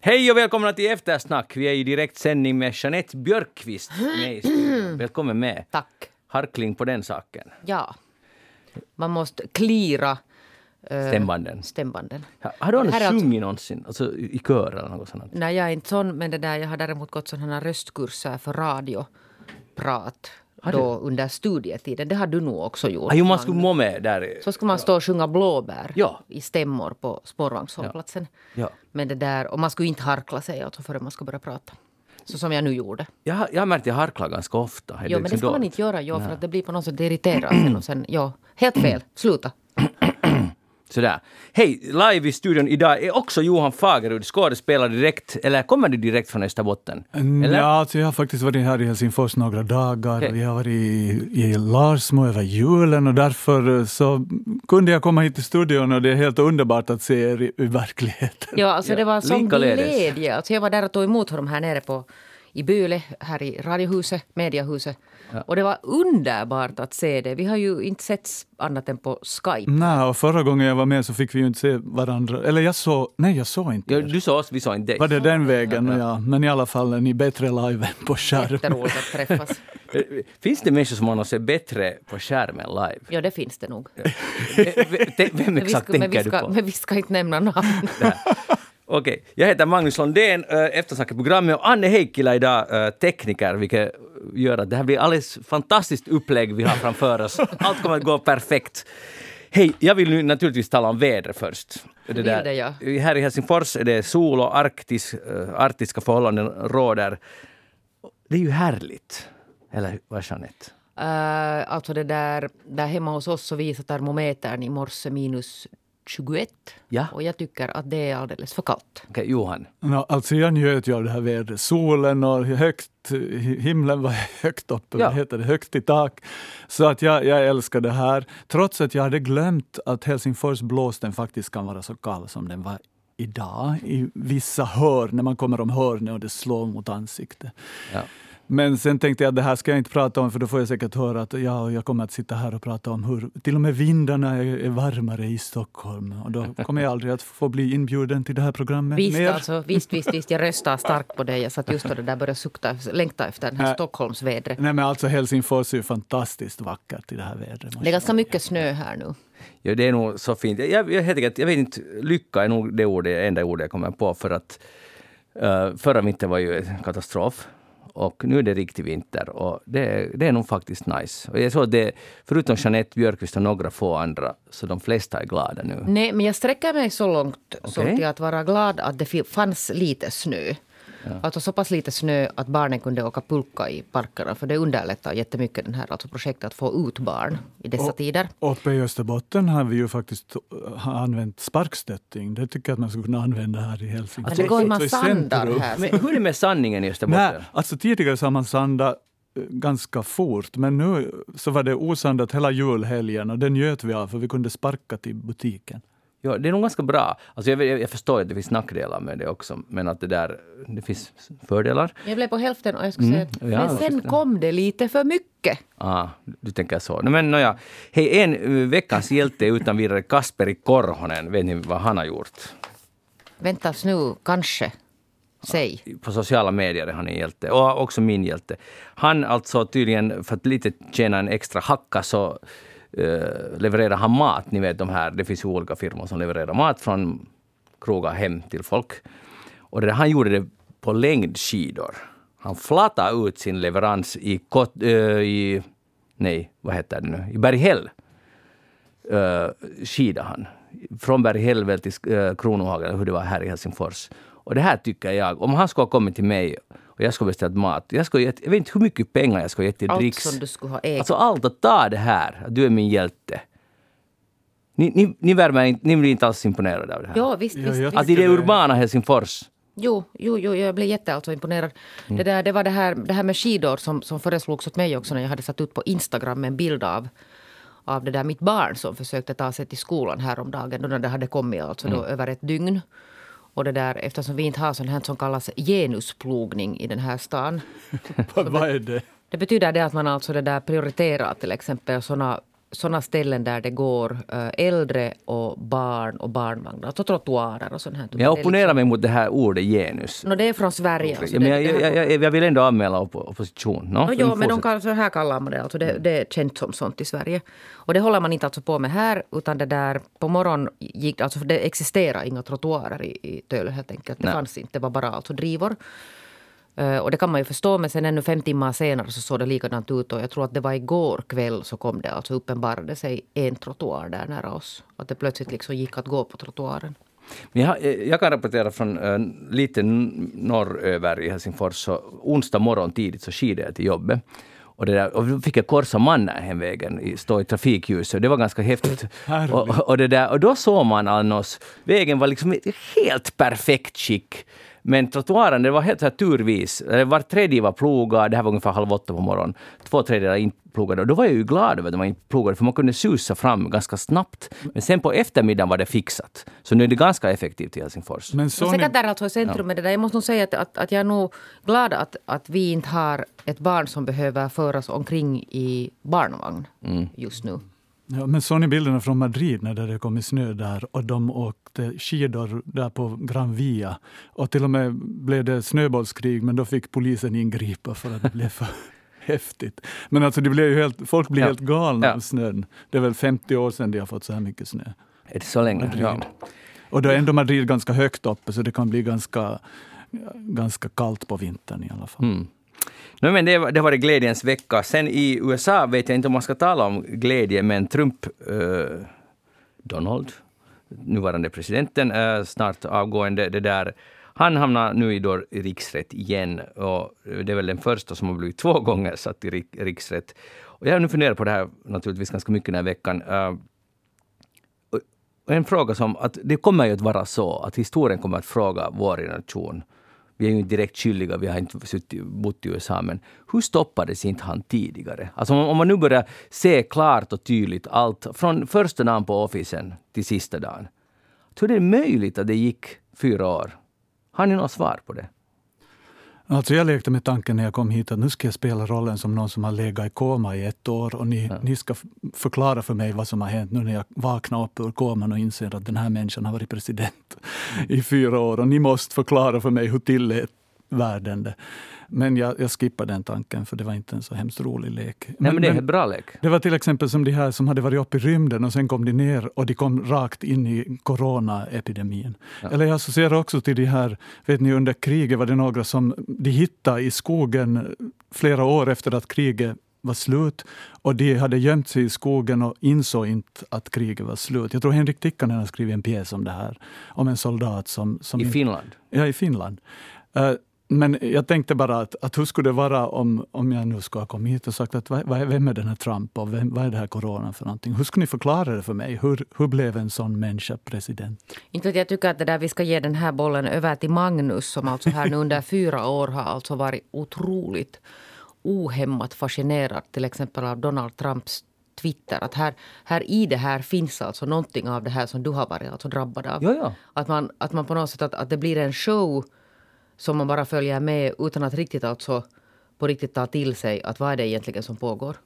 Hej och välkomna till Eftersnack. Vi är i direktsändning med Jeanette Björkqvist med i studion. Välkommen med. Tack. Harkling på den saken. Ja. Man måste klira eh, Stämbanden. stämbanden. Ha- Har du Det här är alltså- sjungit någonsin? Alltså i kör eller något sånt? Nej, jag är inte sån, men det där, jag har däremot gått sådana röstkurser för radioprat då under studietiden. Det har du nog också gjort. Ah, jo, man skulle må med där. Så ska man stå och sjunga blåbär Ja. i stämmor på spårvagnshållplatsen. Ja. Men det där, och man skulle inte harkla sig alltså förrän man ska börja prata. Så som jag nu gjorde. Jag, jag har märkt att jag harklar ganska ofta. Är Jo, men det liksom ska man dåligt? inte göra, jo, för att det blir på något sätt, det irriterar sen och sen, ja, helt fel, sluta. Sådär. Hej, live i studion idag är också Johan Fagerud, skådespelare direkt, eller kommer du direkt från Österbotten? Eller? Ja, alltså jag har faktiskt varit här i Helsingfors några dagar. Okej. Vi har varit i, i Larsmo över julen och därför eh, så kunde jag komma hit till studion och det är helt underbart att se er i, i verkligheten. Ja, alltså det var som glädje. Alltså jag var där och tog emot honom här nere på, i Byle, här i Radiohuset, Mediahuset. Och det var underbart att se det. Vi har ju inte setts annat än på Skype. Nej, och förra gången jag var med så fick vi ju inte se varandra. Eller jag såg, nej jag såg inte Ja, du sa oss, vi sa inte dig. Var det den vägen? Ja. Men i alla fall är ni bättre live än på skärm. Jätteroligt att träffas. Eh, Finns det människor som man har sett bättre på skärmen live? Ja, det finns det nog. Vem exakt ska, tänker du ska, på? men vi ska inte nämna namn. Okej, jag heter Magnus Lundén, äh, eftersnacket programmet och Anne Heikkilä idag, äh, tekniker, vilket gör att det här blir alldeles fantastiskt upplägg vi har framför oss. Allt kommer att gå perfekt. Hej, jag vill nu naturligtvis tala om vädret först. vill det, ja. Här i Helsingfors är det sol och arktis, äh, arktiska förhållanden råder. Det är ju härligt. Eller vad Jeanette? Uh, alltså det där, där hemma hos oss så visar termometern i morse minus 21. Ja. Och jag tycker att det är alldeles för kallt. Okej, Johan. No, alltså jag njöt ju av det här vädret. Solen och högt, hi- himlen var högt uppe, Ja. heter det, högt i tak. Så att jag, jag älskar det här. Trots att jag hade glömt att Helsingfors blåsten faktiskt kan vara så kall som den var idag i vissa hörn, när man kommer om hörnet och det slår mot ansiktet. Ja. Men sen tänkte jag att det här ska jag inte prata om för då får jag säkert höra att ja, jag kommer att sitta här och prata om hur till och med vindarna är, är varmare i Stockholm. Och då kommer jag aldrig att få bli inbjuden till det här programmet Visst, mer. alltså, visst, visst, visst, jag röstar starkt på dig. Jag satt just då det där började sukta, längta efter den här. Stockholmsvädret. Nej men alltså Helsingfors är ju fantastiskt vackert i det här vädret. Det är ganska mycket snö här nu. Ja, det är nog så fint. Jag, jag, helt enkelt, jag vet inte, lycka är nog det ordet, enda ordet jag kommer på för att uh, förra vintern var ju en katastrof. Och nu är det riktig vinter och det, är- det är nog faktiskt nice. Och jag såg det, förutom Jeanette Björkqvist och några få andra, så de flesta är glada nu. Nej, men jag sträcker mig så långt som Okej. till att vara glad att det fanns lite snö. Alltså så pass lite snö att barnen kunde åka pulka i parkerna. För det underlättar jättemycket den här alltså projektet att få ut barn i dessa tider. Uppe i Österbotten har vi ju faktiskt uh, använt sparkstötting. Det tycker jag att man skulle kunna använda här i Helsingfors. Men det går ju Alltså i massa sandar centrum. här. Men hur är det med sanningen i Österbotten? Nej, alltså tidigare så har man sandat eh, ganska fort, men nu så var det osandat hela julhelgen och det njöt vi av för vi kunde sparka till butiken. Ja, det är nog ganska bra. Alltså jag, jag, jag förstår att det finns nackdelar med det också, men att det där, det finns fördelar. Jag blev på hälften och jag skulle säga Mm. Ja, men sen kom det lite för mycket. Ah, du tänker så. No, men nåja. Hej, en uh, veckans hjälte utan vidare Kasperi Korhonen. Vet ni vad han har gjort? Väntas nu, kanske. Säg. På sociala medier är han en hjälte. Och också min hjälte. Han alltså tydligen, för att lite tjäna en extra hacka, så Eh, uh, levererar han mat. Ni vet de här, det finns ju olika firmor som levererar mat från krogar hem till folk. Och det, han gjorde det på längdskidor. Han flattade ut sin leverans i, Kot, uh, eh, i nej, vad heter det nu, i Berghäll. Eh, uh, skida han. Från Berghäll till uh, Kronohagen, eller hur det var här i Helsingfors. Och det här tycker jag, om han skulle ha kommit till mig och jag skulle beställt mat, jag, skulle gett, jag vet inte hur mycket pengar jag skulle gett till Allt dricks. som du skulle ha ägt. Alltså allt att ta det här, att du är min hjälte. Ni, ni, ni, värmer inte, ni blir inte alls imponerade av det här? Ja, visst, Ja, visst. visst. Att i det urbana Helsingfors, Jo, jo, jo, jag blev jätte alltså imponerad. Mm. Det, där, det var det här, det här med skidor som, som föreslogs åt mig också när jag hade satt ut på Instagram en bild av, av det där mitt barn som försökte ta sig till skolan häromdagen. Då när det hade kommit alltså då Mm. över ett dygn. Och det där, eftersom vi inte har sånt här som kallas genusplogning i den här stan. Vad är det? Det betyder det att man alltså det där prioriterar till exempel såna sådana ställen där det går äh, äldre och barn och barnvagnar, alltså trottoarer och sånt här. Jag opponerar mig mot det här ordet genus. No, det är från Sverige. Alltså, men jag, jag, jag, jag, vill ändå anmäla op opposition. No, no, jo, men de kan, så här kallar man det. Alltså det, det är känt som sånt i Sverige. Och det håller man inte alltså på med här, utan det där på morgonen gick alltså det existerar inga trottoarer i, i Tölö helt enkelt. Det Nej. fanns inte, det var bara alltså drivor. Uh, och det kan man ju förstå, men sen ännu fem timmar senare så såg det likadant ut. Och jag tror att det var igår kväll så kom det, alltså uppenbarade sig en trottoar där nära oss. Att det plötsligt liksom gick att gå på trottoaren. Men jag, jag kan rapportera från uh, lite norröver i Helsingfors. Så onsdag morgon tidigt så skidade jag till jobbet. Och, det där, och då fick jag korsa Mannerheimvägen, stå i trafikljuset. Det var ganska häftigt. och, och, det där, och då såg man annars, vägen var liksom helt perfekt skick. Men trottoaren, det var helt så här turvis. Var tredje var plogad, det här var ungefär halv åtta på morgonen. Två tredjedelar inte plogade. Och då var jag ju glad över att de inte plogade, för man kunde susa fram ganska snabbt. Men sen på eftermiddagen var det fixat. Så nu är det ganska effektivt i Helsingfors. Men så Säkert där alltså i centrum ja. det där. Jag måste nog säga att, att, att jag är nog glad att, att vi inte har ett barn som behöver föras omkring i barnvagn mm. just nu. Ja, men såg ni bilderna från Madrid när det kom i snö där och de åkte skidor där på Gran Via och till och med blev det snöbollskrig men då fick polisen ingripa för att det blev för häftigt. Men alltså det blev ju helt, folk blir ja. helt galna ja. av snön. Det är väl 50 år sedan de har fått så här mycket snö. Är det så länge? Ja. Och då är ändå Madrid ganska högt uppe så det kan bli ganska, ganska kallt på vintern i alla fall. Mm. No, men det, det har varit glädjens vecka. Sen i USA vet jag inte om man ska tala om glädje, men Trump, eh, Donald, nuvarande presidenten, eh, snart avgående, det där, han hamnar nu i, då, i riksrätt igen. Och det är väl den första som har blivit två gånger satt i rik, riksrätt. Och jag har nu funderat på det här naturligtvis ganska mycket den här veckan. Uh, en fråga som att det kommer ju att vara så att historien kommer att fråga vår generation vi är ju inte direkt skyldiga, vi har inte suttit, bott i USA, men hur stoppades inte han tidigare? Alltså om, man nu börjar se klart och tydligt allt, från första dagen på officen till sista dagen. Hur är det möjligt att det gick fyra år? Har ni något svar på det? Alltså jag lekte med tanken när jag kom hit att nu ska jag spela rollen som någon som har legat i koma i ett år och ni, ja. ni ska förklara för mig vad som har hänt nu när jag vaknar upp ur koman och inser att den här människan har varit president i fyra år och ni måste förklara för mig hur tillät världen det. Men jag, jag skippade den tanken för det var inte en så hemskt rolig lek. Men, Nej, men det är en bra lek. Det var till exempel som de här som hade varit uppe i rymden och sen kom de ner och de kom rakt in i coronaepidemin. Ja. Eller jag associerar också till de här, vet ni under kriget var det några som de hittade i skogen flera år efter att kriget var slut och de hade gömt sig i skogen och insåg inte att kriget var slut. Jag tror Henrik Tikkanen har skrivit en pjäs om det här. Om en soldat som... som I Finland? Ja, i Finland. Uh, men jag tänkte bara att, att hur skulle det vara om, om jag nu skulle ha kommit hit och sagt att vad, vem är den här Trump och vem, vad är det här corona för någonting? Hur skulle ni förklara det för mig? Hur, hur blev en sån människa president? Inte jag tycker att det där, vi ska ge den här bollen över till Magnus som alltså här nu under fyra år har alltså varit otroligt ohämmat fascinerad till exempel av Donald Trumps Twitter. Att här, här i det här finns alltså någonting av det här som du har varit alltså drabbad av. Ja, ja. Att, man, att man på något sätt att, att det blir en show som man bara följer med utan att riktigt alltså på riktigt ta till sig att vad är det egentligen som pågår.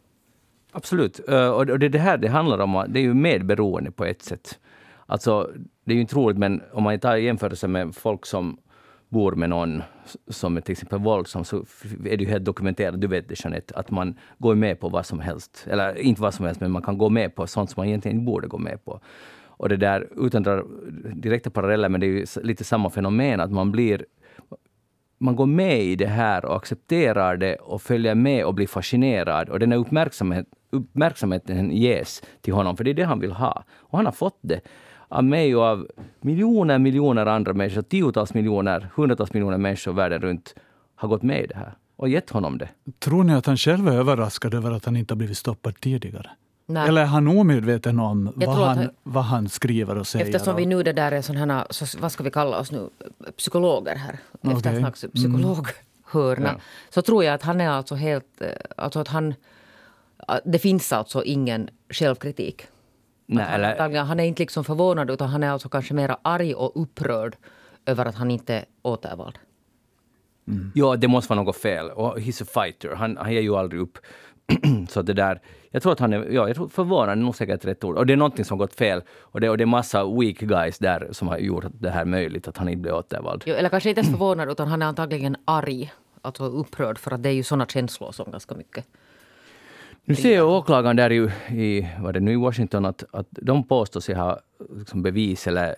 Absolut. Eh, och det är det här det handlar om. Det är ju medberoende på ett sätt. Alltså, det är ju inte roligt, men om man tar jämförelse med folk som bor med någon som är till exempel våldsam, så är det ju helt dokumenterat, du vet det Jeanette, att man går med på vad som helst. Eller inte vad som helst, men man kan gå med på sånt som man egentligen inte borde gå med på. Och det där, utan att dra direkta paralleller, men det är ju lite samma fenomen, att man blir man går med i det här och accepterar det och följer med och blir fascinerad. Och den här uppmärksamhet, uppmärksamheten ges till honom, för det är det han vill ha. Och han har fått det av mig och av miljoner, miljoner andra människor. Tiotals miljoner, hundratals miljoner människor världen runt har gått med i det här och gett honom det. Tror ni att han själv är överraskad över att han inte har blivit stoppad tidigare? Nej. Eller är han omedveten om vad han, att, vad han skriver och säger? Eftersom vi nu det där är sådana, så, vad ska vi kalla oss nu, psykologer här. Okay. Efter mm. psykologhörna. Mm. Så tror jag att han är alltså helt, eh, alltså att han, det finns alltså ingen självkritik. Nej, eller... han, han är inte liksom förvånad utan han är alltså kanske mer arg och upprörd över att han inte är återvald. Mm. Ja, det måste vara något fel. Och he's a fighter. Han, han ger ju aldrig upp så det där, jag tror att han är, ja, jag tror förvånad är nog säkert rätt ord. Och det är någonting som gått fel. Och det, och det är massa weak guys där som har gjort det här möjligt, att han inte blir återvald. Jo, eller kanske inte ens förvånad, utan han är antagligen arg. Alltså upprörd, för att det är ju såna känslor som ganska mycket nu ser åklagaren där i, i, var det nu i Washington att, att de påstår sig ha liksom bevis eller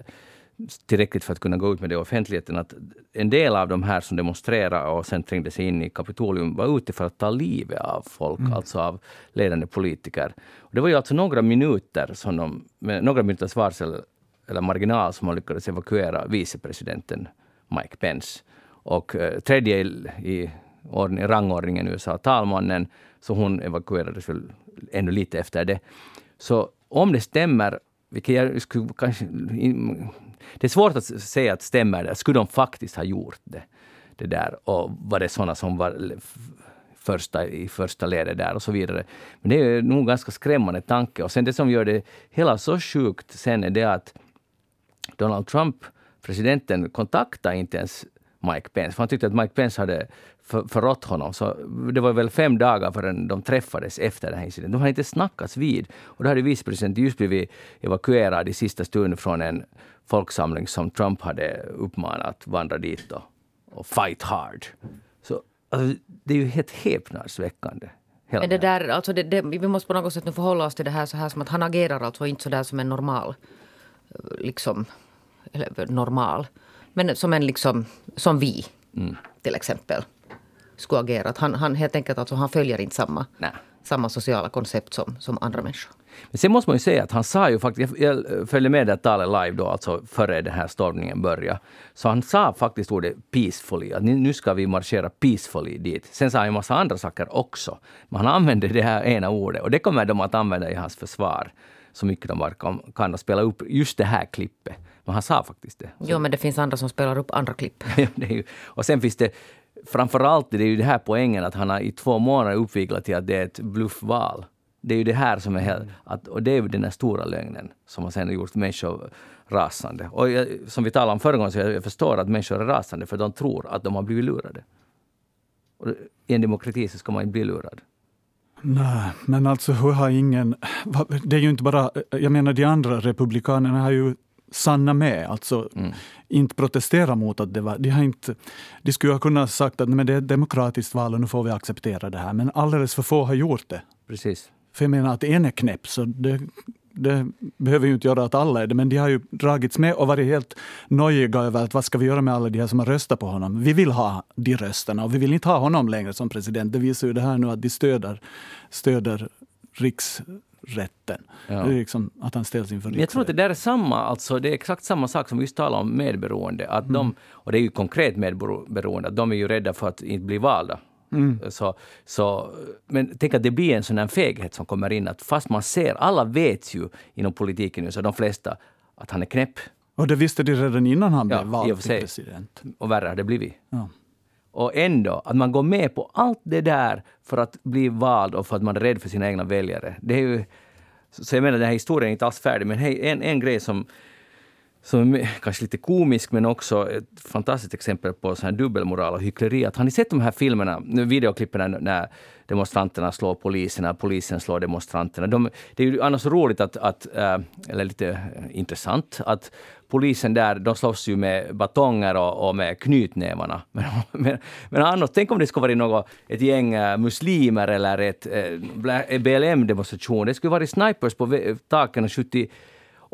tillräckligt för att kunna gå ut med det i offentligheten, att en del av de här som demonstrerade och sen trängde sig in i Kapitolium var ute för att ta livet av folk, mm. alltså av ledande politiker. Och det var ju alltså några minuter, som de, med några minuters varsel eller marginal som man lyckades evakuera vicepresidenten Mike Pence. Och eh, tredje i, i ordning, rangordningen i USA, talmannen, så hon evakuerades väl ännu lite efter det. Så om det stämmer, vilket jag skulle kanske det är svårt att säga att stämmer det. Skulle de faktiskt ha gjort det? det där, och var det sådana som var första, i första ledet där och så vidare. Men det är nog ganska skrämmande tanke. Och sen det som gör det hela så sjukt sen är det att Donald Trump, presidenten, kontaktade inte ens Mike Pence. För han tyckte att Mike Pence hade för, förrått honom. Så det var väl fem dagar förrän de träffades efter den här incidenten. De hade inte snackats vid. Och då hade vicepresidenten just blivit evakuerad i sista stund från en folksamling som Trump hade uppmanat vandra dit och, och fight hard. Så alltså, det är ju helt häpnadsväckande. Men det där, alltså det, det, vi måste på något sätt nu förhålla oss till det här så här som att han agerar alltså inte så där som en normal, liksom, eller normal, men som en liksom, som vi mm. till exempel skulle agera. Att han, han helt enkelt alltså, han följer inte samma, samma sociala koncept som, som andra människor. Men sen måste man ju säga att han sa ju faktiskt, jag följde med det talet live då, alltså före den här stormningen började. Så han sa faktiskt ordet peacefully, att nu ska vi marschera peacefully dit. Sen sa han en massa andra saker också. Men han använde det här ena ordet och det kommer de att använda i hans försvar så mycket de bara kan, kan spela upp just det här klippet. Men han sa faktiskt det. Jo, men det finns andra som spelar upp andra klipp. ju, och sen finns det framförallt det är ju det här poängen att han har i två månader uppviglat till att det är ett bluffval. Det är ju det här som är helt, att, och det är ju den här stora lögnen som har sen gjort människor rasande. Och jag, som vi talade om förra gången, så jag, jag förstår att människor är rasande för de tror att de har blivit lurade. Och I en demokrati så ska man inte bli lurad. Nej, men alltså hur har ingen... Det är ju inte bara... Jag menar de andra republikanerna har ju sanna med, alltså mm. inte protestera mot att det var... De, har inte, de skulle ha kunnat sagt att men det är ett demokratiskt val och nu får vi acceptera det här. Men alldeles för få har gjort det. Precis. För jag menar att en är knäpp, så det, det behöver ju inte göra att alla är det, men de har ju dragits med och varit helt nojiga över att vad ska vi göra med alla de här som har röstat på honom. Vi vill ha de rösterna och vi vill inte ha honom längre som president. Det visar ju det här nu att de stöder, stöder riksrätten. Ja. Det är liksom att han ställs inför Jag tror att det där är samma, alltså det är exakt samma sak som vi just talade om medberoende. Att de, mm. och det är ju konkret medberoende, att de är ju rädda för att inte bli valda. Mm. Så, så, men tänk att det blir en sån här feghet som kommer in. Att fast man ser, alla vet ju inom politiken, så de flesta, att han är knäpp. Och det visste de redan innan han blev vald till president. Och värre har det blivit. Ja. Och ändå, att man går med på allt det där för att bli vald och för att man är rädd för sina egna väljare. Det är ju, så jag menar, den här historien är inte alls färdig, men hej, en, en grej som som är kanske lite komisk men också ett fantastiskt exempel på sån här dubbelmoral och hyckleri. Att har ni sett de här filmerna, videoklippen när demonstranterna slår polisen, när polisen slår demonstranterna. De, det är ju annars roligt att, att, äh, eller lite intressant, att polisen där, de slåss ju med batonger och, och med knytnävarna. Men, men, men annars, tänk om det skulle vara något, ett gäng äh, muslimer eller ett äh, BLM-demonstration. Det skulle varit snipers på taken och skjutit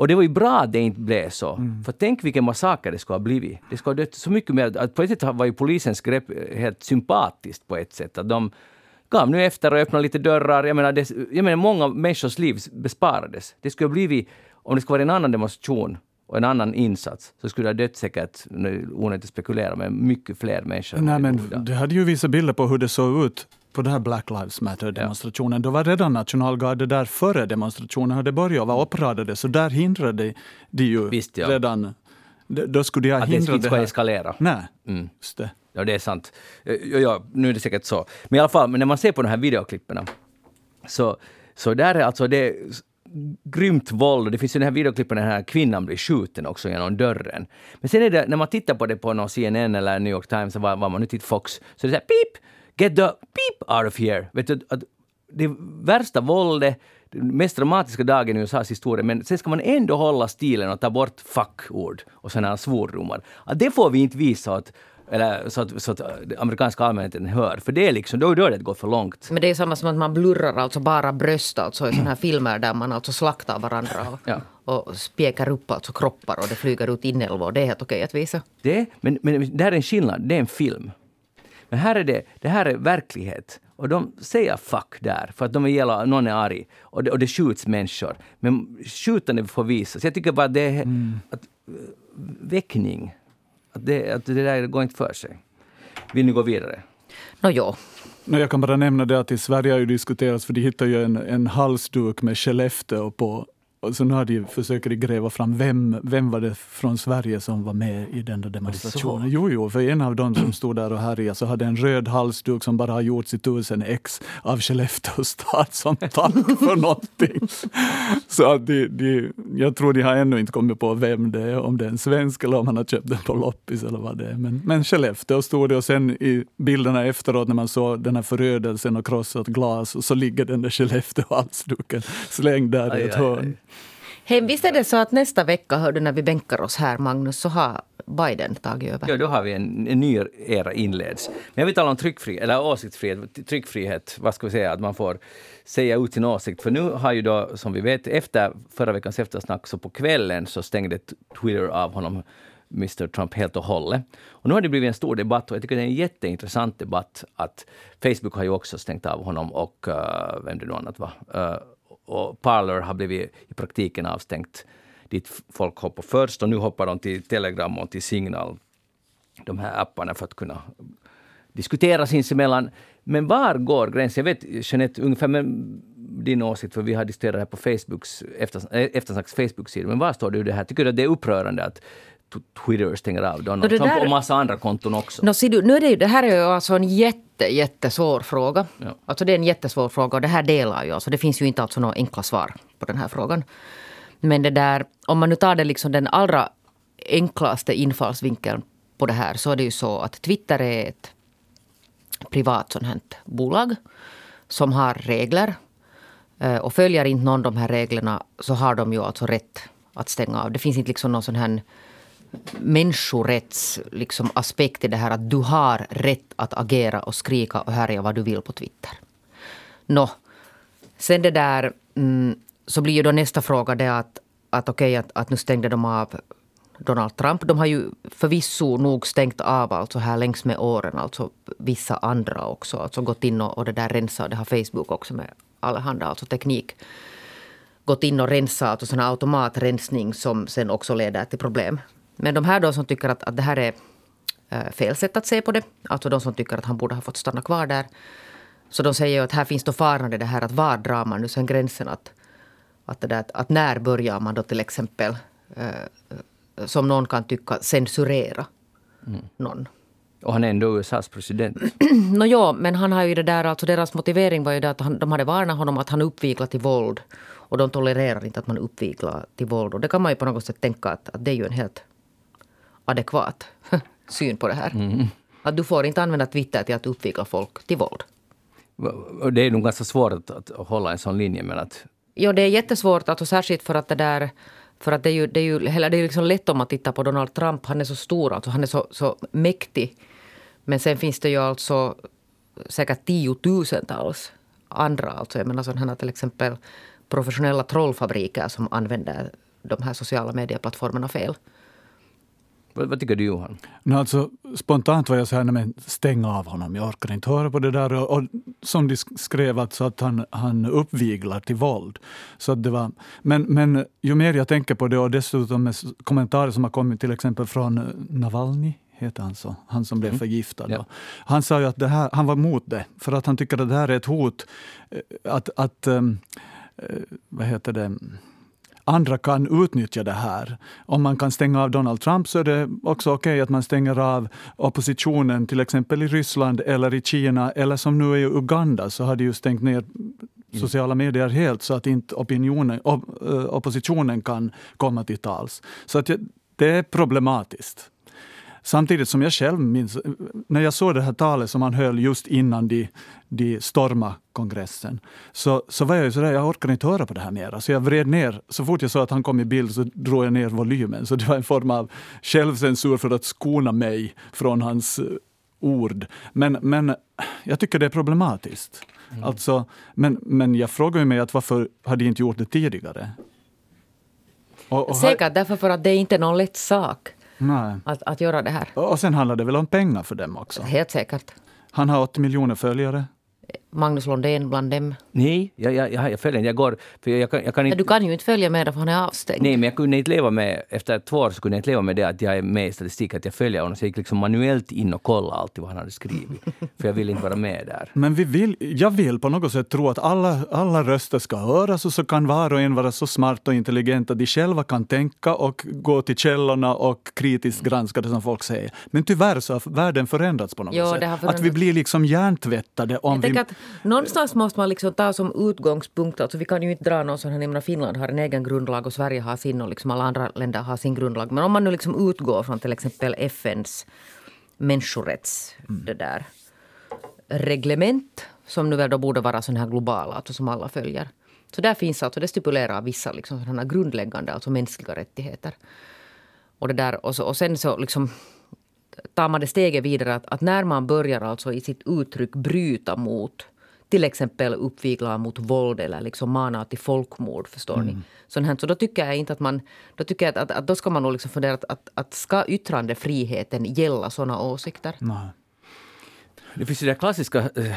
och det var ju bra att det inte blev så. Mm. För tänk vilken massaker det skulle ha blivit. Det skulle ha dött så mycket mer. På ett sätt var ju polisens grepp helt sympatiskt på ett sätt. Att de gav nu efter och öppnade lite dörrar. Jag menar, det, jag menar många människors liv besparades. Det skulle ha blivit, om det skulle vara en annan demonstration och en annan insats så skulle det ha dött säkert, onödigt att spekulera, men mycket fler människor. Nej, men det hade ju visat bilder på hur det såg ut på den här Black Lives Matter-demonstrationen. Ja. Då var redan nationalgardet där före demonstrationen hade börjat vara uppradade, så där hindrade de ju Visst, ja. redan... Då skulle de ha hindrat det, det ska eskalera. Nej, mm. just det. Ja, det är sant. Eh, ja, ja, nu är det säkert så. Men i alla fall, när man ser på de här videoklippen så, så där är alltså det grymt våld. Det finns ju den här videoklippen där den här kvinnan blir skjuten också genom dörren. Men sen är det, när man tittar på det på någon CNN eller New York Times, eller vad man nu tittar Fox, så är det så här pip! Get the pip out of here! Vet du, att det värsta våldet, den mest dramatiska dagen i USAs historia, men sen ska man ändå hålla stilen och ta bort fuck-ord och sådana svordomar. Att det får vi inte visa åt eller så att, så att amerikanska allmänheten hör. För det är liksom, då, då är det gått för långt. Men det är samma som att man blurrar alltså bara bröst alltså i sådana här filmer där man alltså slaktar varandra och, ja. och spjäkar upp alltså kroppar och det flyger ut inälvor. Det är helt okej att visa. Det, men, men det här är en skillnad, det är en film. Men här är det, det här är verklighet. Och de säger fuck där, för att de vill någon är arg. Och det, och det skjuts människor. Men skjutande får visas. Jag tycker bara det är mm. att, väckning. Att det, att det där går inte för sig. Vill ni gå vidare? Nå, ja. Jag kan bara nämna det att i Sverige har ju diskuterats, för de hittade ju en, en halsduk med Skellefteå på och så nu har de försöker gräva fram vem, vem var det från Sverige som var med i den där demonstrationen. Jo, jo, för en av dem som stod där och härjade så hade en röd halsduk som bara har gjorts i tusen ex av Skellefteå stad som tack för någonting. Så att de, de, jag tror de har ännu inte kommit på vem det är, om det är en svensk eller om han har köpt den på loppis eller vad det är. Men, men Skellefteå stod det och sen i bilderna efteråt när man såg den här förödelsen och krossat glas så ligger den där Skellefteå-halsduken slängd där i ett hörn. Hey, visst är det så att nästa vecka, hör du, när vi bänkar oss här, Magnus, så har Biden tagit över? Ja, då har vi en, en ny era inleds. Men jag vill tala om tryckfrihet, eller åsiktsfrihet, tryckfrihet, vad ska vi säga, att man får säga ut sin åsikt. För nu har ju då, som vi vet, efter förra veckans eftersnack, så på kvällen så stängde Twitter av honom Mr Trump helt och hållet. Och nu har det blivit en stor debatt och jag tycker det är en jätteintressant debatt att Facebook har ju också stängt av honom och uh, vem det nu annat var. Uh, och Parler har blivit i praktiken avstängt dit folk hoppar först och nu hoppar de till Telegram och till Signal, de här apparna för att kunna diskutera sinsemellan. Men var går gränsen? Jag vet Jeanette ungefär men din åsikt, för vi har diskuterat det här på Facebooks, eftersnacks eh, Facebook-sida. Men var står du i det här? Tycker du att det är upprörande att Twitter stänger av Donald Trump där, och massa andra konton också. No, du, nu är det, det här är ju alltså en jätte, jättesvår fråga. Ja. Alltså det är en jättesvår fråga och det här delar ju. Alltså det finns ju inte alltså några enkla svar på den här frågan. Men det där, om man nu tar det liksom den allra enklaste infallsvinkeln på det här så är det ju så att Twitter är ett privat sånt här bolag som har regler. Eh, och följer inte någon de här reglerna så har de ju alltså rätt att stänga av. Det finns inte liksom någon sån här människorättsaspekt liksom, aspekt i det här att du har rätt att agera och skrika och härja vad du vill på Twitter. Nå, sen det där mm, så blir ju då nästa fråga det att, att okej okay, att, att nu stängde de av Donald Trump. De har ju förvisso nog stängt av alltså här längs med åren, alltså vissa andra också. Alltså gått in och, och det där rensat. Det har Facebook också med allehanda alltså teknik. Gått in och rensat, alltså sån automatrensning som sen också leder till problem men de här då som tycker att, att det här är äh, fel sätt att se på det, alltså de som tycker att han borde ha fått stanna kvar där. Så de säger att här finns då faran i det här att var drar man nu sen gränsen att, att, det där, att när börjar man då till exempel, äh, som någon kan tycka, censurera mm. någon. Och han är ändå USAs president. no, ja, men han har ju det där, alltså deras motivering var ju det att han, de hade varnat honom att han uppviglar till våld. Och de tolererar inte att man uppviglar till våld. Och det kan man ju på något sätt tänka att, att det är ju en helt adekvat syn på det här. Mm. Att du får inte använda Twitter till att uppvigla folk till våld. Det är nog ganska svårt att, att hålla en sån linje. Men att... Ja, det är jättesvårt, alltså, särskilt för att det där för att det är ju, det är ju det är liksom lätt om man tittar på Donald Trump. Han är så stor, alltså, han är så, så mäktig. Men sen finns det ju alltså säkert tiotusentals andra. Alltså, jag menar sådana till exempel professionella trollfabriker som använder de här sociala medieplattformarna fel. Vad, vad, tycker du Johan? No, alltså, spontant var jag så här, men stäng av honom, jag orkar inte höra på det där. Och, och som de skrev, alltså att han, han uppviglar till våld. Så det var, men, men ju mer jag tänker på det och dessutom med kommentarer som har kommit till exempel från Navalny, heter han så? Han som blev mm. förgiftad. Ja. Han sa ju att det här, han var emot det, för att han tycker att det här är ett hot. Eh, att, att um, vad heter det? Andra kan utnyttja det här. Om man kan stänga av Donald Trump så är det också okej okay att man stänger av oppositionen till exempel i Ryssland eller i Kina eller som nu i Uganda så har de ju stängt ner sociala medier helt så att inte opinionen, op, oppositionen kan komma till tals. Så att det är problematiskt. Samtidigt som jag själv minns, när jag såg det här talet som han höll just innan de, de stormade kongressen, så, så var jag ju sådär, jag orkar inte höra på det här mer. Så jag vred ner, så fort jag såg att han kom i bild så drog jag ner volymen. Så det var en form av självcensur för att skona mig från hans eh, ord. Men, men jag tycker det är problematiskt. Mm. Alltså, men, men jag frågar mig att varför har de inte gjort det tidigare? Och, och Säkert därför för att det är inte är någon lätt sak Att, att göra det här. Och sen handlar det väl om pengar för dem också? Helt säkert. Han har 80 miljoner följare. Magnus Lundén bland dem? Nej, jag, jag, jag, jag följer. Jag går... För jag, kan, jag kan inte, du kan ju inte följa med för han är avstängd. Nej, men jag kunde inte leva med... Efter två år så kunde jag inte leva med det att jag är med i statistik, att jag följer honom. Så jag gick liksom manuellt in och kollade alltid vad han hade skrivit. för jag vill inte vara med där. Men vi vill, jag vill på något sätt tro att alla, alla röster ska höras och så kan var och en vara så smart och intelligent att de själva kan tänka och gå till källorna och kritiskt granska det som folk säger. Men tyvärr så har världen förändrats på något jo, sätt. Att vi blir liksom hjärntvättade om vi... Någonstans måste man liksom ta som utgångspunkt, alltså vi kan ju inte dra någon sån här, jag Finland har en egen grundlag och Sverige har sin och liksom alla andra länder har sin grundlag. Men om man nu liksom utgår från till exempel FNs människorätts, mm. det där, reglement som nu väl då borde vara sån här globala, alltså som alla följer. Så där finns alltså, det stipulerar vissa liksom sådana grundläggande, alltså mänskliga rättigheter. Och, det där, och, så, och sen så liksom tar man det steget vidare att, att när man börjar alltså i sitt uttryck bryta mot till exempel uppviglar mot våld eller liksom manar till folkmord. Förstår mm. ni? Sånt här. Så då tycker jag inte att man... Då tycker jag att, att, att då ska man nog liksom fundera att, att, att ska yttrandefriheten gälla såna åsikter? Nej. Det finns ju den klassiska äh,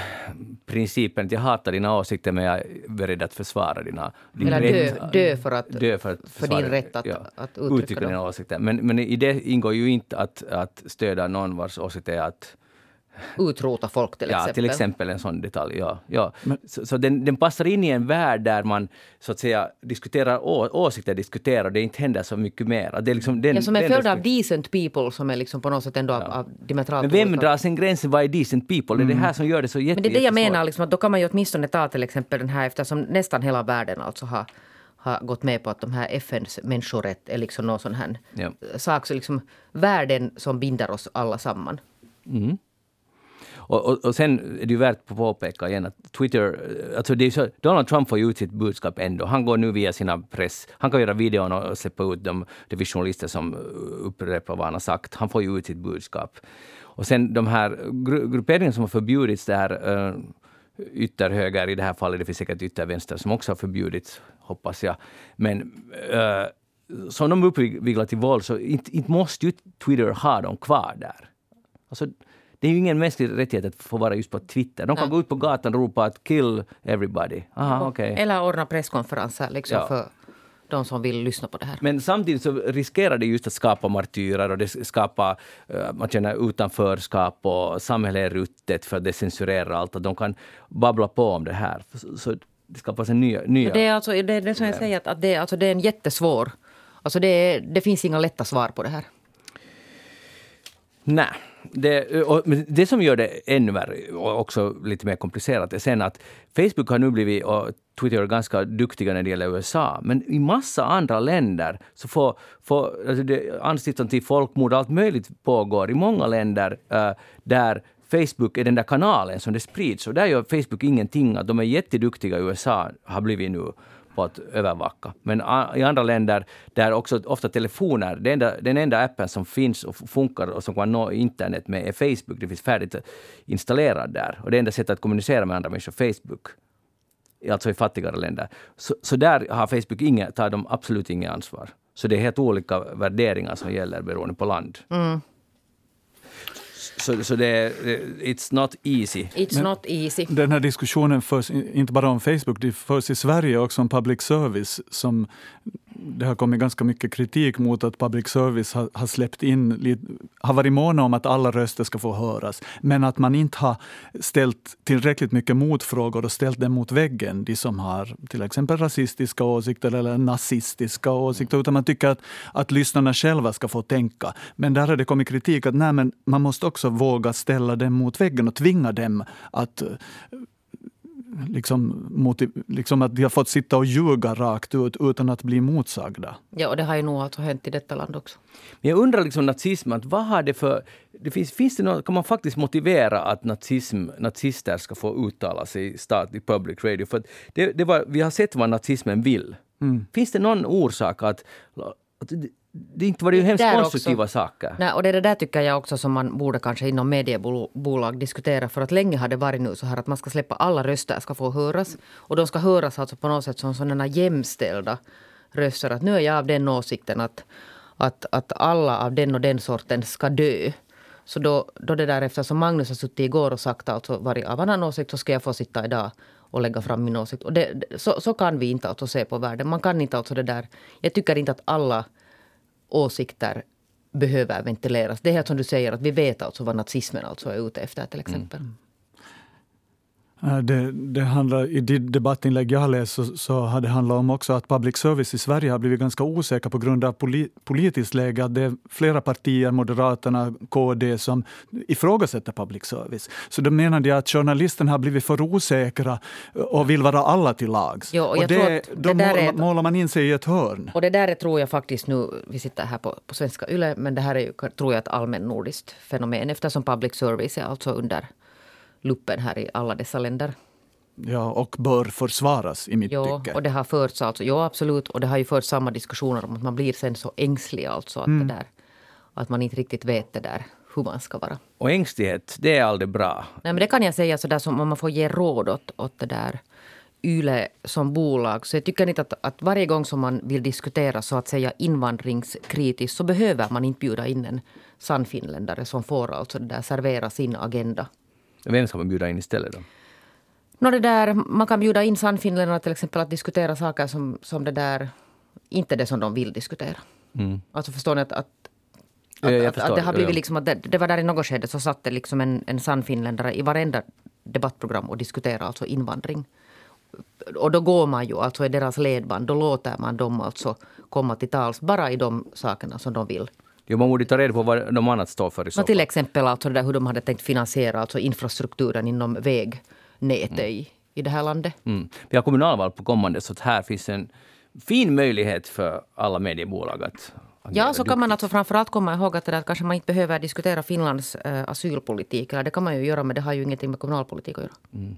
principen att jag hatar dina åsikter men jag är beredd att försvara dina... Din Eller dö, dö, för att, dö för, att för din rätt att, ja, att uttrycka, uttrycka dina åsikter. Men, men i det ingår ju inte att, att stödja någon vars åsikt är att utrota folk till exempel. Ja, till exempel en sån detalj. Ja, ja. Men, så, så den, den, passar in i en värld där man så att säga diskuterar å, åsikter, diskuterar och det inte händer så mycket mer. Det är liksom den, ja, som en följd av decent people som är liksom på något sätt ändå ja. av, diametralt Men vem drar sen gränsen? Vad är decent people? Mm. Det är det här som gör det så jätte, Men det är det jag menar, liksom, att då kan man ju åtminstone ta till exempel den här eftersom nästan hela världen alltså har har gått med på att de här FNs människorätt är liksom någon sån här ja. sak, så liksom världen som binder oss alla samman. Mm. Och, och, och, sen är det ju värt att påpeka igen att Twitter, eh, alltså det är så, Donald Trump får ju ut sitt budskap ändå. Han går nu via sina press, han kan göra videon och släppa ut dem, de journalister som eh, upprepar vad han har sagt. Han får ju ut sitt budskap. Och sen de här gru grupperingarna som har förbjudits, där... uh, eh, ytterhöger i det här fallet, det finns säkert yttervänster som också har förbjudits, hoppas jag. Men uh, som de uppviglar till våld, så inte, inte måste ju Twitter ha dem kvar där. Alltså, det är ju ingen mänsklig rättighet att få vara just på Twitter. De kan gå ut på gatan och ropa att kill everybody. Aha, okay. Eller ordna presskonferenser liksom ja. för de som vill lyssna på det här. Men samtidigt så riskerar det just att skapa martyrer och det skapar, man känner utanförskap och samhället är ruttet för att det censurerar allt. Och de kan babbla på om det här. Så det skapas en nya... nya det är alltså, det, är det som jag säger, att det, alltså det är en jättesvår... Alltså det, det finns inga lätta svar på det här. Nej. Det, och, det som gör det ännu värre och också lite mer komplicerat är sen att Facebook har nu blivit, och Twitter är ganska duktiga när det gäller USA, men i massa andra länder så får, får alltså det, anstiftan till folkmord, allt möjligt pågår i många länder uh, där Facebook är den där kanalen som det sprids. Och där gör Facebook ingenting. Att de är jätteduktiga i USA, har blivit nu på att övervaka. Men ah, i andra länder där också ofta telefoner, den enda, den enda appen som finns och funkar och som kan nå internet med är Facebook. Det finns färdigt installerat där. Och det enda sättet att kommunicera med andra människor är Facebook. Alltså i fattigare länder. Så, så där har Facebook inga, tar de absolut inget ansvar. Så det är helt olika värderingar som gäller beroende på land. Mm. Så, så det är, it's not easy. It's Men not easy. Den här diskussionen förs inte bara om Facebook, det förs i Sverige också om public service som det har kommit ganska mycket kritik mot att public service har, har släppt in, har varit måna om att alla röster ska få höras, men att man inte har ställt tillräckligt mycket motfrågor och ställt dem mot väggen, de som har till exempel rasistiska åsikter eller nazistiska åsikter, utan man tycker att, att lyssnarna själva ska få tänka. Men där har det kommit kritik att nej, men man måste också våga ställa dem mot väggen och tvinga dem att liksom, motiv, liksom att de har fått sitta och ljuga rakt ut utan att bli motsagda. Ja, och det har ju nog alltså hänt i detta land också. Men jag undrar liksom nazismen, vad har det för... Det finns, finns det något, kan man faktiskt motivera att nazism, nazister ska få uttala sig i statlig public radio? För det, det var, vi har sett vad nazismen vill. Mm. Finns det någon orsak att, att det inte var det ju hemskt konstruktiva också. saker. Nej, och det, det där tycker jag också som man borde kanske inom mediebolag diskutera. För att länge har det varit nu så här att man ska släppa alla röster ska få höras. Och de ska höras alltså på något sätt som sådana jämställda röster. Att nu är jag av den åsikten att, att, att alla av den och den sorten ska dö. Så då, då det där eftersom Magnus har suttit igår och sagt alltså varit av annan åsikt så ska jag få sitta idag och lägga fram min åsikt. Och det, så, så kan vi inte alltså se på världen. Man kan inte alltså det där. Jag tycker inte att alla åsikter behöver ventileras. Det är helt som du säger, att vi vet alltså vad nazismen alltså är ute efter till exempel. Mm. Eh, det, det, handlar, I det debattinlägg jag har läst så, så har det handlat om också att public service i Sverige har blivit ganska osäker på grund av poli, politiskt läge. Att det är flera partier, Moderaterna, KD, som ifrågasätter public service. Så då menade jag att journalisterna har blivit för osäkra och vill vara alla till lags. Jo, och, och det, då målar, är, målar, man in sig i ett hörn. Och det där är, tror jag faktiskt nu, vi sitter här på, på svenska YLE, men det här är ju, tror jag ett allmän nordiskt fenomen eftersom public service är alltså under luppen här i alla dessa länder. Ja, och bör försvaras i mitt jo, tycke. och det har förts alltså, ja absolut, och det har ju förts samma diskussioner om att man blir sen så ängslig alltså att mm. det där, att man inte riktigt vet det där hur man ska vara. Och ängslighet, det är aldrig bra. Nej men det kan jag säga så där som om man får ge råd åt, åt det där YLE som bolag. Så jag tycker inte att, att varje gång som man vill diskutera så att säga invandringskritiskt så behöver man inte bjuda in en sann finländare som får alltså det där servera sin agenda. Vem ska man bjuda in istället då? No, det där, man kan bjuda in Sannfinländarna till exempel att diskutera saker som, som det där, inte det som de vill diskutera. Mm. Alltså förstår ni att, att att, ja, att, att, det har blivit liksom att det, det, var där i något skede så satt det liksom en, en sann finländare i varenda debattprogram och diskuterade alltså invandring. Och då går man ju alltså i deras ledband, då låter man dem alltså komma till tals bara i de sakerna som de vill. Jo, man borde ta reda på vad de annat står för i så fall. Till exempel alltså där hur de hade tänkt finansiera alltså infrastrukturen inom vägnätet mm. i, i det här landet. Mm. Vi har kommunalval på kommande så här finns en fin möjlighet för alla mediebolag att Ja, så kan man alltså framförallt komma ihåg att, det där, att kanske man inte behöver diskutera Finlands äh, asylpolitik. Eller det kan man ju göra, men det har ju ingenting med kommunalpolitik att göra. Mm.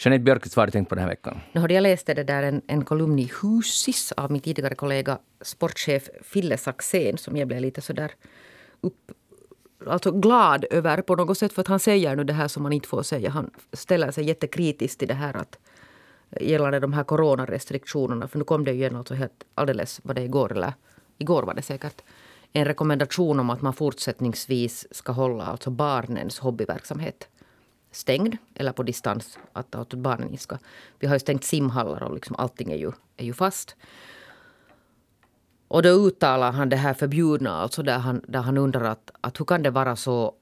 Jeanette Björkqvist, vad har du tänkt på den här veckan? Nu hörde jag läste det där en, en kolumn i Husis av min tidigare kollega sportchef Fille Saxén som jag blev lite sådär upp, alltså glad över på något sätt för att han säger nu det här som man inte får säga. Han ställer sig jättekritiskt till det här att gällande de här coronarestriktionerna. För nu kom det ju igen alltså helt alldeles, vad det igår eller igår var det säkert en rekommendation om att man fortsättningsvis ska hålla alltså barnens hobbyverksamhet stängd eller på distans. Att, att barnen ska... Vi har ju stängt simhallar och liksom allting är ju, är ju fast. Och då uttalar han det här förbjudna, alltså där han, där han undrar att, att hur kan det vara så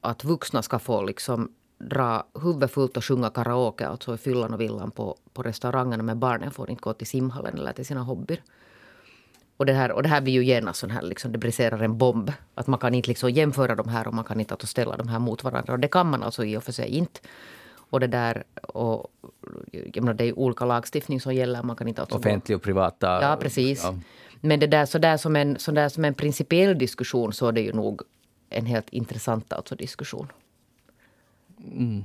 att vuxna ska få liksom dra huvudet fullt och sjunga karaoke alltså i fyllan och villan på, på restaurangerna men barnen får inte gå till simhallen eller till sina hobbyer. Och det här, och det här blir ju genast sån här, liksom, det briserar en bomb. Att man kan inte liksom jämföra de här och man kan inte alltså ställa de här mot varandra. Och det kan man alltså i och för sig inte. Och det där, och, jag menar, det är olika lagstiftning som gäller. Man kan inte alltså Offentlig och privata. Ja, precis. Ja. Men det där, så där som en, så där som en principiell diskussion så är det ju nog en helt intressant alltså diskussion. Mm.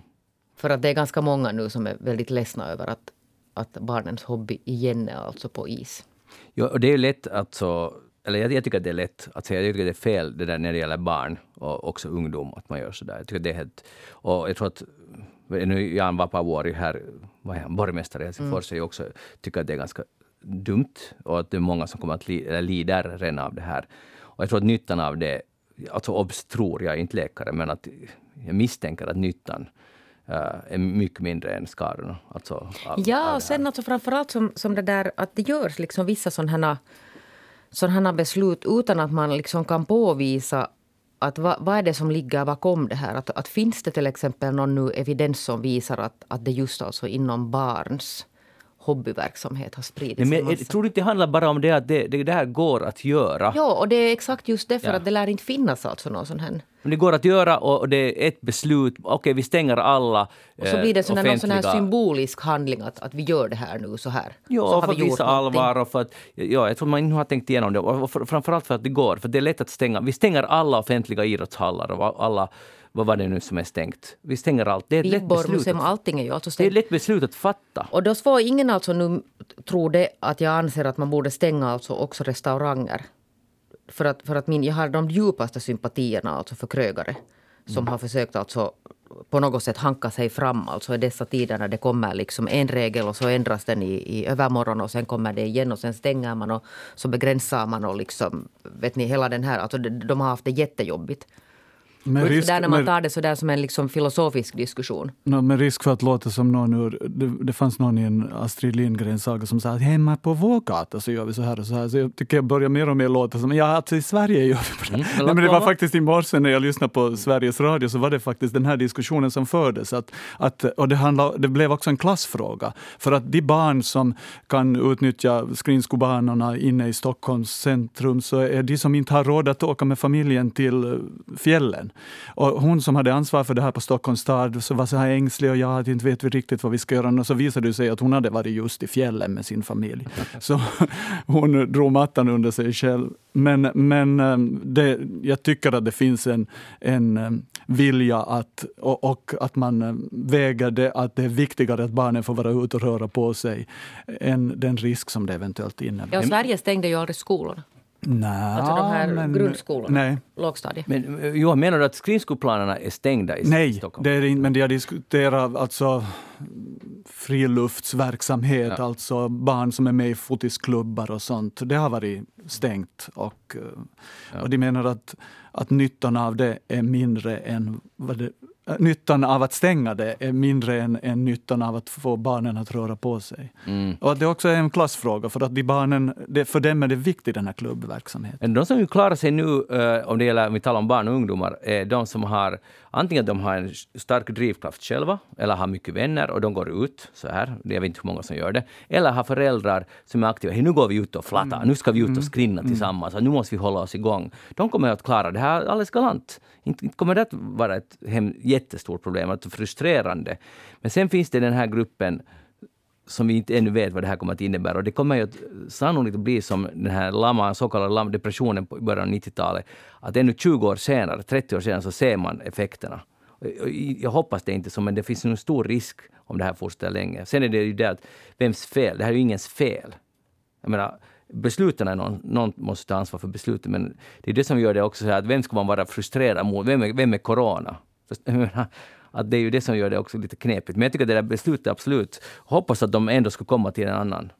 För att det är ganska många nu som är väldigt ledsna över att, att barnens hobby igen är alltså på is. Jo, och det är lätt att så, eller jag, jag, tycker att det är lätt att säga, jag tycker att det är fel det där när det gäller barn och också ungdom, att man gör sådär. Jag tycker det är helt, och jag tror att nu Jan Vapavuori här, vad är han, borgmästare i Helsingfors, mm. också tycker att det är ganska dumt och att det är många som kommer att li, eller lider redan av det här. Och jag tror att nyttan av det, alltså obs tror jag, inte läkare, men att jag misstänker att nyttan är mycket mindre än skadorna. Alltså, ja, och sen alltså framförallt som, som det där att det görs liksom vissa sådana sådana beslut utan att man liksom kan påvisa att vad, vad är det som ligger bakom det här? Att, att finns det till exempel någon nu evidens som visar att, att det just alltså inom barns hobbyverksamhet har spridits. Nej, men massa. tror du inte det handlar bara om det att det, det där går att göra? Ja, och det är exakt just därför Ja. att det lär inte finnas alltså någon sån här. Men det går att göra och det är ett beslut. Okej, vi stänger alla Och så eh, blir det sån här, någon sån här symbolisk handling att, att vi gör det här nu så här. så Ja, har för att visa allvar och för att, ja, jag tror man inte har tänkt igenom det. Och för, framförallt för att det går, för det är lätt att stänga. Vi stänger alla offentliga idrottshallar och alla, vad var det nu som är stängt? Vi stänger allt. Det är ett lätt beslut. allting är ju alltså Det är ett lätt beslut att fatta. Och då får ingen alltså nu tro det att jag anser att man borde stänga alltså också restauranger. För att, för att min, jag har de djupaste sympatierna alltså för krögare. Som har försökt alltså på något sätt hanka sig fram alltså i dessa tider när det kommer liksom en regel och så ändras den i, i övermorgon och sen kommer det igen och sen stänger man och så begränsar man och liksom vet ni hela den här, alltså de, de har haft det jättejobbigt. Med risk, där när man tar det så där som en liksom filosofisk diskussion. no, med risk för att låta som någon ur... Det, det fanns någon i en Astrid Lindgren-saga som sa att hemma på vår gata så gör vi så här och så här. Så jag tycker jag börjar mer och mer låta som, ja alltså i Sverige gör vi på det. Mm, Nej, men det var faktiskt i morse när jag lyssnade på Sveriges Radio så var det faktiskt den här diskussionen som fördes. Att, att, och det, handlade, det blev också en klassfråga. För att de barn som kan utnyttja skridskobanorna inne i Stockholms centrum så är de som inte har råd att åka med familjen till eh, fjällen. Och hon som hade ansvar för det här på Stockholms stad så var så här ängslig och jag inte vet vi riktigt vad vi ska göra. Och så visade det sig att hon hade varit just i fjällen med sin familj. Så hon drog mattan under sig själv. Men, men ehm, det, jag tycker att det finns en, en ehm, vilja att, och, och att man ehm, väger det, att det är viktigare att barnen får vara ute och röra på sig än den risk som det eventuellt innebär. Ja, Sverige stängde ju aldrig skolorna. Nej, Alltså de här men- grundskolorna, Nej, lågstadiet. Men eh, Johan, menar du att skridskoplanerna är stängda i nej Stockholm? det är inte, men jag diskuterar alltså friluftsverksamhet, Ja. alltså barn som är med i fotisklubbar och sånt. Det har varit stängt och, eh, och de menar att, att nyttan av det är mindre än vad det, Nyttan av att stänga det är mindre än, än nyttan av att få barnen att röra på sig. Mm. Och att det också är en klassfråga, för att de barnen, det, för dem är det viktigt den här klubbverksamheten. De som klarar sig nu, eh, om det gäller, om vi talar om barn och ungdomar, är de som har antingen de har en stark drivkraft själva, eller har mycket vänner och de går ut så här, jag vet inte hur många som gör det, eller har föräldrar som är aktiva, hey, nu går vi ut och flattar, nu ska vi ut och skrinna tillsammans, nu måste vi hålla oss igång. De kommer att klara det här alldeles galant. Inte, inte kommer det att vara ett hem, jättestort problem, att frustrerande. Men sen finns det den här gruppen som vi inte ännu vet vad det här kommer att innebära. Och det kommer ju att sannolikt att bli som den här lama, så kallade lama depressionen i början av 90-talet. Att ännu 20 år senare, 30 år senare, så ser man effekterna. Jag hoppas det inte så, men det finns en stor risk om det här fortsätter länge. Sen är det ju det att, vems fel? Det här är ju ingens fel. Jag menar, besluten är någon, någon måste ta ansvar för besluten, men det är det som gör det också så här att vem ska man vara frustrerad mot? Vem är, vem är corona? Att det är ju det som gör det också lite knepigt. Men jag tycker att det där beslutet absolut, hoppas att de ändå ska komma till en annan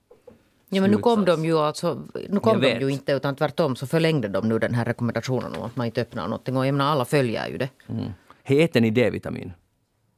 Ja, men nu kom de ju alltså, nu kom de ju inte utan tvärtom så förlängde de nu den här rekommendationen om att man inte öppnar någonting. Och jag menar alla följer ju det. Mm. Hej, äter ni D-vitamin?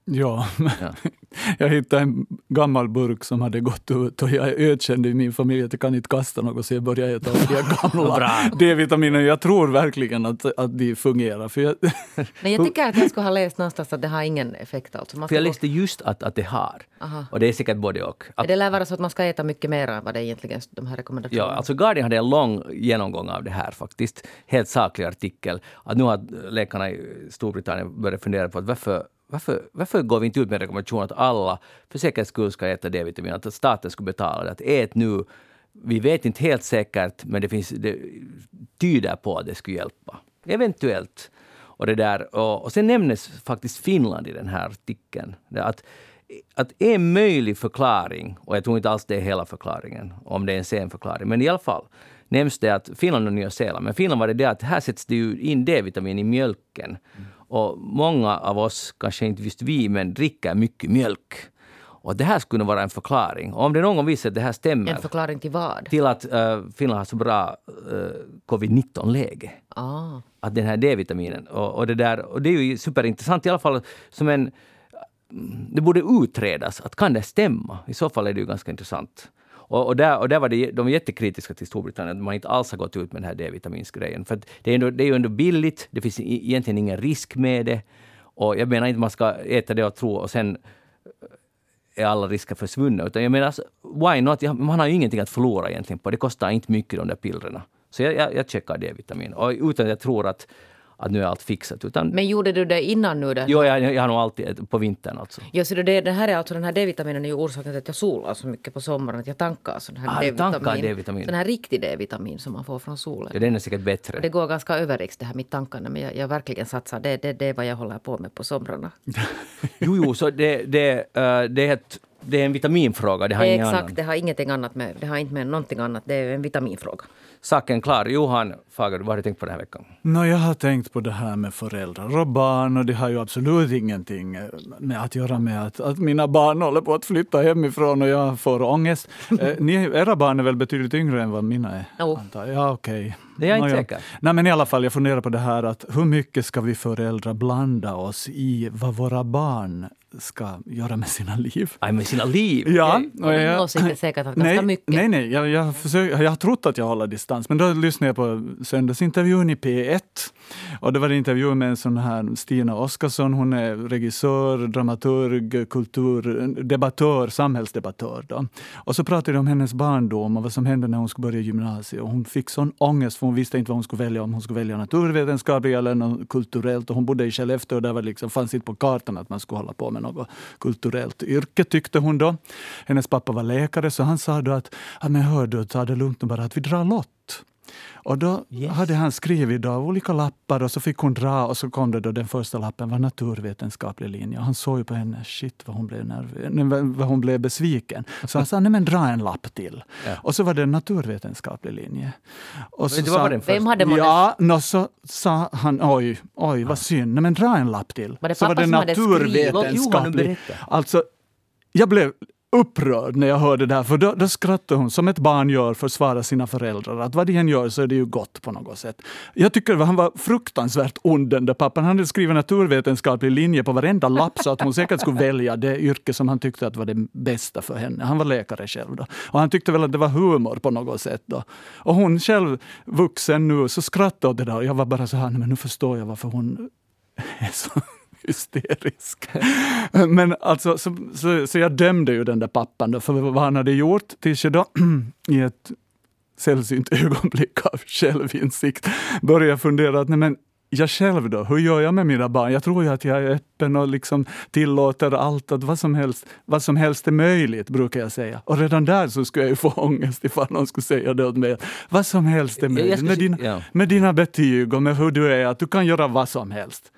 Ja, Ja. jag hittade en gammal burk som hade gått ut och jag ökände i min familj att jag kan inte kasta något så jag började äta av de gamla. D-vitaminer. Jag tror verkligen att, att de fungerar. För jag, Men jag tycker att jag skulle ha läst någonstans att det har ingen effekt. Alltså. Man För jag läste just att, att det har. Aha. Och det är säkert både och. Att, Det lär vara så att man ska äta mycket mer än vad det egentligen de här rekommendationerna. Ja, alltså Guardian hade en lång genomgång av det här faktiskt. Helt saklig artikel. Att nu har läkarna i Storbritannien börjat fundera på att varför, varför, varför går vi inte ut med rekommendation att alla för säkerhets skull ska äta D-vitamin? Att staten skulle betala det. Att ät nu. Vi vet inte helt säkert, men det, finns, det tyder på att det skulle hjälpa. Eventuellt. Och, det där, och, och sen nämnes faktiskt Finland i den här artikeln. Att, att en möjlig förklaring, och jag tror inte alls det är hela förklaringen, om det är en sen förklaring, men i alla fall nämns det att Finland och Nya Zeeland, men Finland var det det att här sätts det ju in D-vitamin i mjölken. Mm. Och många av oss, kanske inte just vi, men dricker mycket mjölk. Och det här skulle vara en förklaring. Och om det någon gång visar att det här stämmer, En förklaring till vad? till att uh, Finland har så bra uh, covid-19-läge Ah. att den här D-vitaminen och, och det där, och det är ju superintressant i alla fall som en det borde utredas, att kan det stämma? I så fall är det ju ganska intressant. Och, och, där, och där var det, de var jättekritiska till Storbritannien, att man inte alls har gått ut med den här D-vitaminsgrejen. För att det, är ändå, det är ju ändå billigt, det finns egentligen ingen risk med det. Och jag menar inte man ska äta det och tro och sen eh, är alla risker försvunna. Utan jag menar, alltså, why not? Man har ju ingenting att förlora egentligen på det. kostar inte mycket de där pillerna. Så jag, jag, jag checkar D-vitamin. Och utan att jag tror att att nu är allt fixat. Utan, Men gjorde du det innan nu? Det? Jo, jag, jag har nog alltid på vintern alltså. Ja, så det, det här är alltså den här D-vitaminen är ju orsaken till att jag solar så mycket på sommaren. Att jag tankar sån här Ah, tankar D-vitamin. Sån här riktig D-vitamin som man får från solen. Ja, den är säkert bättre. Och det går ganska överriks det här mitt tankande. Men jag, jag verkligen satsar. Det, det, det är vad jag håller på med på somrarna. Jo, jo, så det, det, eh, det, är, ett, det är en vitaminfråga. Det har Exakt, det har ingenting annat med, det har inte med någonting annat. Det är en vitaminfråga. Saken klar. Johan Fager, vad har du tänkt på den här veckan? Nå, jag har tänkt på det här med föräldrar och barn och det har ju absolut ingenting eh, med att göra med att, att mina barn håller på att flytta hemifrån och jag får ångest. Eh, ni, era barn är väl betydligt yngre än vad mina är? Antar jag. Ja, okej. Det är jag inte säker. Nej, men i alla fall, jag funderar på det här att hur mycket ska vi föräldrar blanda oss i vad våra barn ska göra med sina liv? Aj, med sina liv. Ja, och Min åsikt är säkert att ganska nej, mycket. Nej, nej, jag, jag, försöker, jag har trott att jag håller distans, men då lyssnade jag på söndagsintervjun i P1. Och det var en intervju med en sån här Stina Oskarsson, hon är regissör, dramaturg, kulturdebattör, samhällsdebattör. Då. Och så pratade de om hennes barndom och vad som hände när hon skulle börja gymnasiet. Och hon fick sån ångest för hon visste inte vad hon skulle välja, om hon skulle välja naturvetenskapligt eller något kulturellt. Och hon bodde i Skellefteå och där var liksom, fanns inte på kartan att man skulle hålla på med något kulturellt yrke, tyckte hon då. Hennes pappa var läkare, så han sa då att ja, men hör du, ta det lugnt och bara att vi drar lott. Och då Yes. hade han skrivit då olika lappar och så fick hon dra och så kom det då den första lappen var naturvetenskaplig linje. Och han såg ju på henne, shit vad hon blev, vad hon blev besviken. Så han sa, nej men dra en lapp till. Ja. Och så var det en naturvetenskaplig linje. Och var sa- den. Vem hade man Ja, no, så sa han oj, oj vad synd, nej men dra en lapp till. Var det så var det naturvetenskaplig. Alltså, jag blev upprörd när jag hörde det här, för då, då skrattade hon som ett barn gör för att svara sina föräldrar. Att vad de än gör så är det ju gott på något sätt. Jag tycker att han var fruktansvärt ond den där pappan. Han hade skrivit naturvetenskaplig linje på varenda lapp så att hon säkert skulle välja det yrke som han tyckte att var det bästa för henne. Han var läkare själv då. Och han tyckte väl att det var humor på något sätt då. Och hon själv, vuxen nu, så skrattade åt det där. Och jag var bara så här, men nu förstår jag varför hon är så hysterisk. Men alltså, så, så, så jag dömde ju den där pappan för vad han hade gjort tills jag då i ett sällsynt ögonblick av självinsikt började fundera att nej men jag själv då, hur gör jag med mina barn? Jag tror ju att jag är öppen och liksom tillåter allt, att vad som helst, vad som helst är möjligt, brukar jag säga. Och redan där så skulle jag ju få ångest ifall någon skulle säga det åt mig. Vad som helst är möjligt. Med dina, med dina betyg och med hur du är, att du kan göra vad som helst.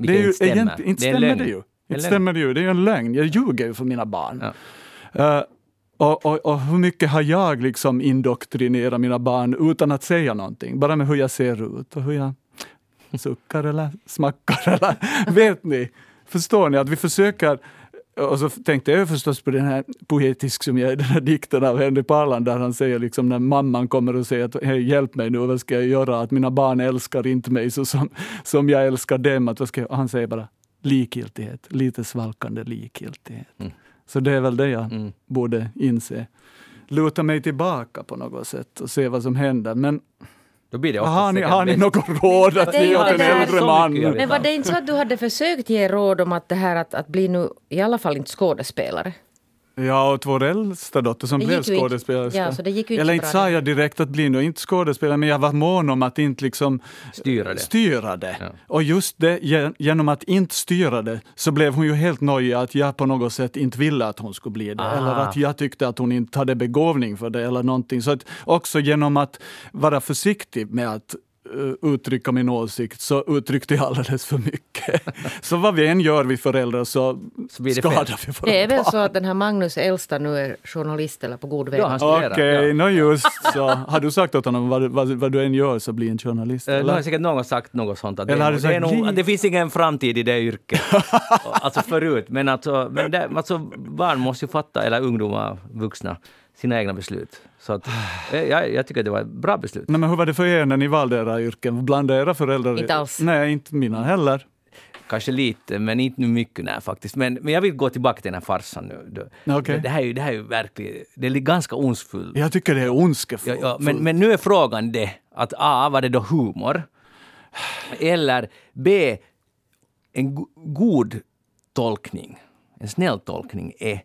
Vilket inte stämmer. egent- inte Det är stämmer det ju. Inte stämmer det ju. Det är ju en lögn. Jag ljuger ju för mina barn. Ja. Eh, och, och, och hur mycket har jag liksom indoktrinerat mina barn utan att säga någonting? Bara med hur jag ser ut och hur jag suckar eller smackar. Eller, vet ni? Förstår ni att vi försöker och så tänkte jag förstås på den här poetisk som jag, den här dikten av Henry Parland där han säger liksom när mamman kommer och säger att hej hjälp mig nu, vad ska jag göra? Att mina barn älskar inte mig så som, som jag älskar dem. Att vad ska jag, han säger bara likgiltighet, lite svalkande likgiltighet. Mm. Så det är väl det jag Mm. borde inse. Luta mig tillbaka på något sätt och se vad som händer. Men Då blir det har ni, har ni något råd att Det är ju ge åt en äldre Så man? Men var det inte så att du hade försökt ge råd om att det här att, att bli nu i alla fall inte skådespelare? Ja, och vår äldsta dotter som Det blev skådespelerska. ja, så det gick ju inte Eller inte sa jag direkt att bli nu inte skådespelare, men jag var mån om att inte liksom Styra det. styra det. Ja. Och just det, ge- genom att inte styra det, så blev hon ju helt nojig att jag på något sätt inte ville att hon skulle bli det. Ah. Eller att jag tyckte att hon inte hade begåvning för det eller någonting. Så att också genom att vara försiktig med att uttrycka min åsikt så uttryckte jag alldeles för mycket. så vad vi än gör vi föräldrar så, Så blir det skadar fel. vi våra Det är väl barn. så att den här Magnus äldsta nu är journalist eller på god väg? Ja, han Okej, studerar. Ja. nå just så. Har du sagt åt honom vad, vad, vad du än gör så bli en journalist? Eh, Nu eller? har säkert någon sagt något sånt. Att det, Eller har är, du nog- det, sagt, nog, det finns ingen framtid i det yrket. alltså förut. Men, alltså, men det, alltså, barn måste ju fatta, eller ungdomar, vuxna, sina egna beslut. Så att, eh, jag, jag tycker det var ett bra beslut. Nej, men hur var det för er när ni valde era yrken? Blandade era föräldrar? Inte alls. Nej, inte mina heller. Kanske lite, men inte nu mycket nej, faktiskt. Men, men jag vill gå tillbaka till den här farsan nu. Det, Okej. det, här är det här är ju verkligen, det är ganska ondskefullt. Jag tycker det är Ja, ondskefullt. ja, men, men nu är frågan det, att A, var det då humor? Eller B, en go- god tolkning? en snäll tolkning är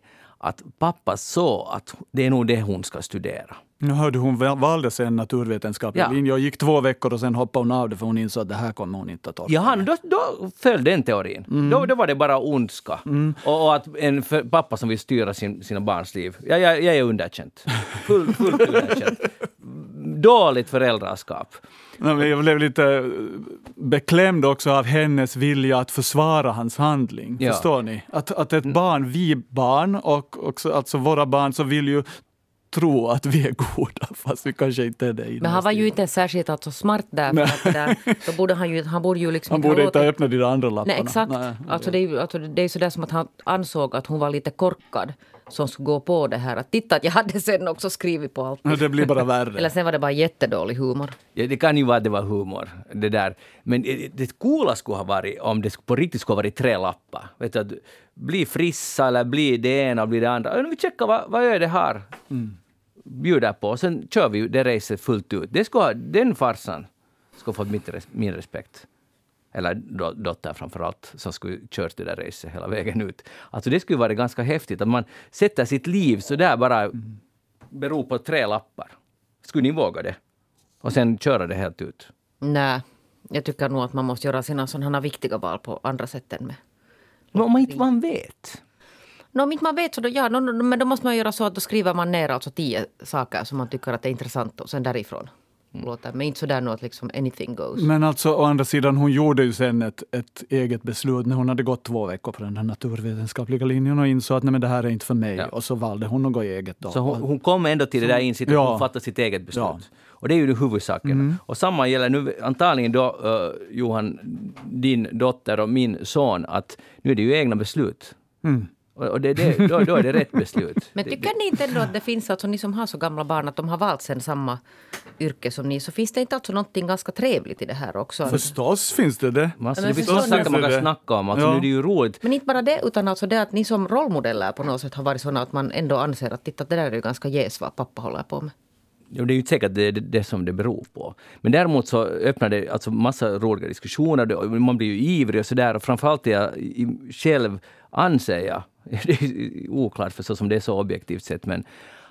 att pappa såg att det är nog det hon ska studera. Nu hörde hon valde sen naturvetenskaplig ja. linje och gick två veckor och sen hoppade hon av det för hon insåg att det här kommer hon inte att orka Ja, då, då föll den teorin. Mm. Då, då var det bara ondska. Mm. Och, och, att en pappa som vill styra sin, sina barns liv, ja, jag, jag är underkänt. Full, fullt underkänt. Dåligt föräldraskap. Jag blev lite beklämd också av hennes vilja att försvara hans handling. Ja. Förstår ni? Att, att ett barn, vi barn och också, alltså våra barn, så vill ju tro att vi är goda fast vi kanske inte är det. Men han var ju inte särskilt alltså smart där. För att där då borde han, ju, han borde ju liksom Han borde inte ha öppnat de andra lapparna. Nej, exakt. Nej, alltså, det, är, alltså, det är sådär som att han ansåg att hon var lite korkad som skulle gå på det här. Att titta att jag hade sen också skrivit på allt. Det blir bara värre. Eller sen var det bara jättedålig humor. Ja, det kan ju vara att det var humor. Det där. Men det coola skulle ha varit om det på riktigt skulle ha varit tre lappar. Vet du, bli frissa eller bli det ena och bli det andra. Vi checkar vad, vad är det här? Mm bjuder på. Sen kör vi det racet fullt ut. Det ska, den farsan ska få min, min respekt. Eller dotter framför allt, som skulle kört det där racet hela vägen ut. Alltså det skulle vara ganska häftigt att man sätter sitt liv så där bara beror på tre lappar. Skulle ni våga det? Och sen köra det helt ut? Nej, jag tycker nog att man måste göra sina sådana viktiga val på andra sätt än med men om man inte man vet? No, om inte man vet så då, ja, no, men då måste man göra så att då skriver man ner alltså tio saker som man tycker att är intressant och sen därifrån. Låter, men inte sådär nu att liksom anything goes. Men alltså å andra sidan, hon gjorde ju sen ett, ett eget beslut när hon hade gått två veckor på den här naturvetenskapliga linjen och insåg att nej, men det här är inte för mig. Ja. Och så valde hon att gå eget. Då. Så hon, hon kom ändå till det där insikten ja. hon fattade sitt eget beslut. Ja. Och det är ju huvudsaken. Mm. Och samma gäller nu antagligen då, uh, Johan, din dotter och min son, att nu är det ju egna beslut. Mm. Och det, det, då, då är det rätt beslut. Men tycker ni inte ändå att det finns, alltså ni som har så gamla barn, att de har valt sen samma yrke som ni, så finns det inte alltså någonting ganska trevligt i det här också? Förstås finns det det. Massa, det finns saker man kan snacka om, alltså ja. nu är det ju roligt. Men inte bara det, utan alltså det att ni som rollmodeller på något sätt har varit sådana att man ändå anser att titta, det där är ju ganska jäs vad pappa håller på med. Ja, det är ju inte säkert det, det, det som det beror på. Men däremot så öppnar det alltså massa roliga diskussioner, man blir ju ivrig och sådär. Och framförallt är jag själv anser jag det är oklart förstås som det är så objektivt sett, men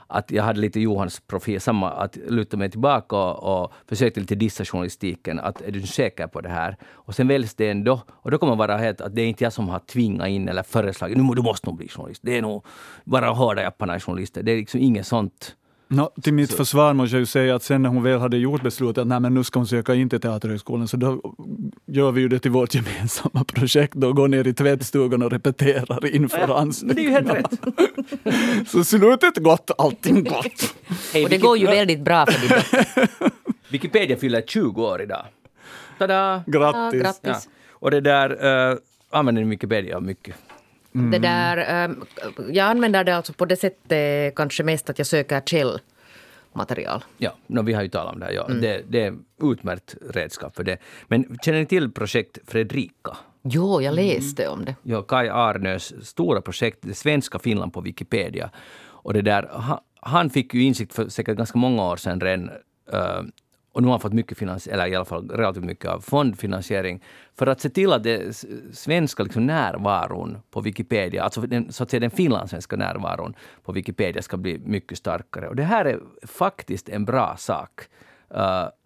att jag hade lite Johans profil, samma att luta mig tillbaka och, och försökte lite dissa journalistiken. Att är du säker på det här? Och sen väljs det ändå. Och då kommer man vara helt att det är inte jag som har tvingat in eller föreslagit, nu du måste nog bli journalist. Det är nog bara hårda japparna är journalister. Det är liksom inget sånt No, till mitt så. försvar måste jag ju säga att sen när hon väl hade gjort beslutet att nej, men nu ska hon söka in till Teaterhögskolan, så då gör vi ju det till vårt gemensamma projekt. Då går ner i tvättstugan och repeterar inför ja, ansökningarna. Det är ju helt rätt. så slutet gott, allting gott. Hey, och det går ju väldigt bra för dig. Wikipedia fyller 20 år idag. Tada! Grattis! Ja, grattis. Ja. Och det där, uh, använder ni Wikipedia mycket? Mm. Det där, um, jag använder det alltså på det sättet kanske mest att jag söker källmaterial. Ja, no, vi har ju talat om det. Ja. Mm. Det, det är utmärkt redskap för det. Men känner ni till projekt Fredrika? Jo, jag läste mm. om det. Ja, Kai Arnös stora projekt, det svenska Finland på Wikipedia. Och det där, han fick ju insikt för säkert ganska många år sedan redan uh, och nu har han fått mycket finans, eller i alla fall relativt mycket av fondfinansiering för att se till att den svenska liksom närvaron på Wikipedia, alltså den, så att säga den finlandssvenska närvaron på Wikipedia ska bli mycket starkare. Och det här är faktiskt en bra sak. Uh,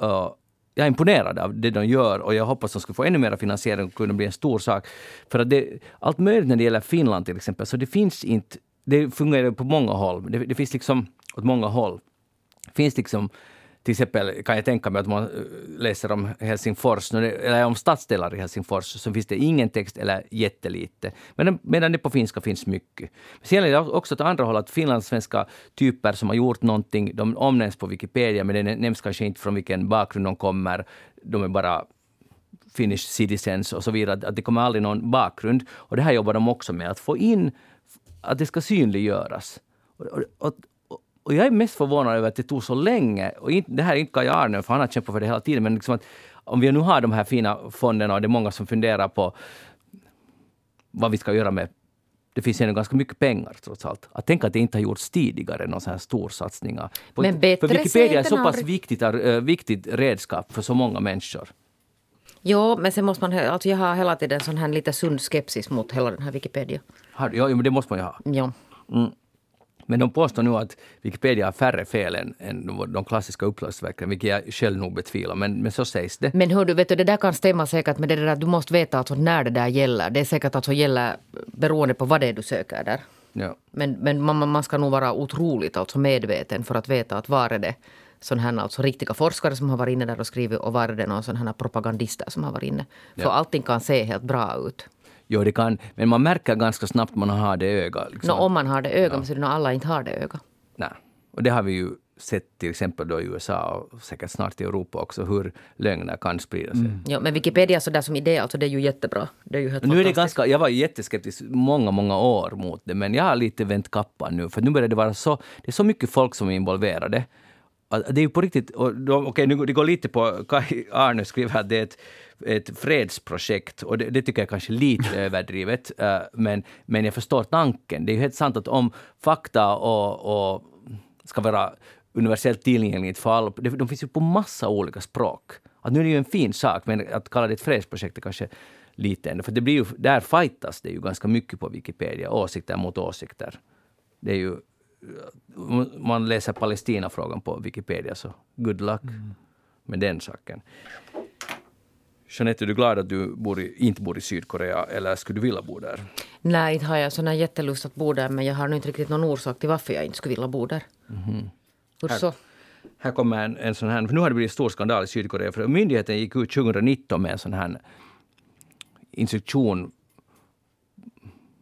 uh, jag är imponerad av det de gör och jag hoppas att de ska få ännu mer finansiering och kunna bli en stor sak. För att det, allt möjligt när det gäller Finland till exempel, så det finns inte... Det fungerar på många håll. Det, det finns liksom åt många håll. finns liksom till exempel kan jag tänka mig att man eh, läser om Helsingfors, eller om stadsdelar i Helsingfors, så finns det ingen text eller jättelite. Medan, medan det på finska finns mycket. Sen är det också åt andra hållet att finlandssvenska typer som har gjort någonting, de omnämns på Wikipedia, men det nämns kanske inte från vilken bakgrund de kommer. De är bara Finnish citizens och så vidare. Att det kommer aldrig någon bakgrund. Och det här jobbar de också med, att få in att det ska synliggöras. Och, och, och jag är mest förvånad över att det tog så länge. Och inte, det här är inte Kaj Arne, för han har kämpat för det hela tiden. Men liksom att, om vi nu har de här fina fonderna och det är många som funderar på vad vi ska göra med det finns ändå ganska mycket pengar trots allt. Att tänka att det inte har gjorts tidigare, någon sån här stor satsningar. Men bättre för Wikipedia är så pass viktigt, äh, viktigt redskap för så många människor. Jo, men sen måste man... Alltså jag har hela tiden sån här lite sund skepsis mot hela den här Wikipedia. Ja, men det måste man ju ha. Ja. Mm. Men de påstår nu att Wikipedia har färre fel än, än de klassiska uppslagsverken, vilket jag själv nog betvivlar. Men, men så sägs det. Men hör du, vet du, det där kan stämma säkert med det där du måste veta alltså när det där gäller. Det är säkert alltså gäller beroende på vad det är du söker där. Ja. Men, men man, man ska nog vara otroligt alltså medveten för att veta att var är det sån här alltså riktiga forskare som har varit inne där och skrivit och var är det någon sån här propagandister som har varit inne. För Ja. allting kan se helt bra ut. Jo, det kan, men man märker ganska snabbt man har det ögat. Liksom. Nå, om man har det ögat, men så är det alla inte har det ögat. Nej. Och det har vi ju sett till exempel då i USA och säkert snart i Europa också, hur lögner kan sprida sig. Ja, men Wikipedia så där som idé, alltså det är ju jättebra. Det är ju helt Nu är det ganska, jag var jätteskeptisk många, många år mot det, men jag har lite vänt kappan nu, för nu börjar det vara så, det är så mycket folk som är involverade. Det är ju på riktigt, och då, nu, det går lite på, Kai Arne skriver att det är ett, ett fredsprojekt, och det, det tycker jag kanske är lite överdrivet, eh, men, men jag förstår tanken. Det är ju helt sant att om fakta och, och ska vara universellt tillgängligt för alla, de finns ju på massa olika språk. Att nu är det ju en fin sak, men att kalla det ett fredsprojekt är kanske lite ändå. För det blir ju, där fightas det ju ganska mycket på Wikipedia, åsikter mot åsikter. Det är ju, man läser Palestinafrågan på Wikipedia, så good luck med den saken. Jeanette, är du glad att du bor i, inte bor i Sydkorea, eller skulle du vilja bo där? Nej, inte har jag sån här jättelust att bo där, men jag har nog inte riktigt någon orsak till varför jag inte skulle vilja bo där. Hur så? Här kommer en, en sån här, för nu har det blivit stor skandal i Sydkorea, för myndigheten gick ut 2019 med en sån här instruktion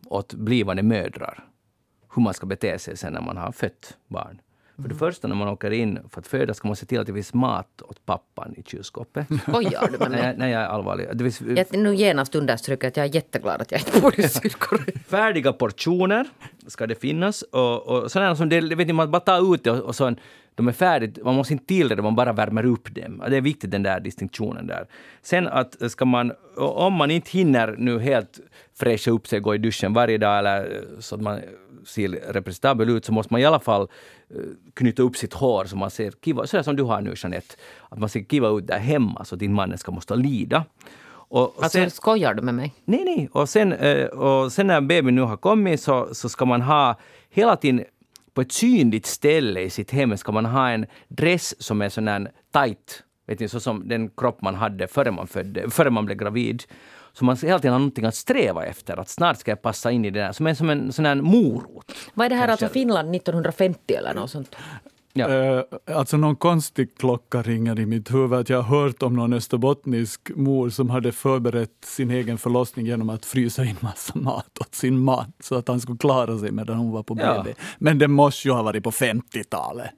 åt blivande mödrar, hur man ska bete sig sen när man har fött barn. För det första när man åker in för att föda ska man se till att det finns mat åt pappan i kylskåpet. Skojar du med mig? när jag är allvarlig. Det finns Jag nu genast understryker att jag är jätteglad att jag inte bor i Sydkorea. färdiga portioner ska det finnas. Och, och sådana som det, vet ni, man bara tar ut det och, och så en, de är färdigt. Man måste inte till det, man bara värmer upp dem. Det är viktigt den där distinktionen där. Sen att ska man, om man inte hinner nu helt fräscha upp sig, gå i duschen varje dag eller så att man ser representabel ut, så måste man i alla fall eh, knyta upp sitt hår så man ser kiva, sådär som du har nu Jeanette, att man ser kiva ut där hemma så att din mannen ska måste lida. Och, och Alltså sen- skojar du med mig? Nej, nej. Och sen, eh, och sen när babyn nu har kommit så, så ska man ha hela tiden på ett synligt ställe i sitt hem ska man ha en dress som är sån här tight, vet ni, så som den kropp man hade före man, födde, före man blev gravid. Så man hela tiden har någonting att sträva efter, att snart ska jag passa in i det där, som en, som en sån här morot. Vad är det här, alltså Finland 1950 eller något sånt? Ja. Eh, alltså någon konstig klocka ringer i mitt huvud. Att jag har hört om någon österbottnisk mor som hade förberett sin egen förlossning genom att frysa in massa mat åt sin man så att han skulle klara sig medan hon var på Ja. BB. Men det måste ju ha varit på 50-talet.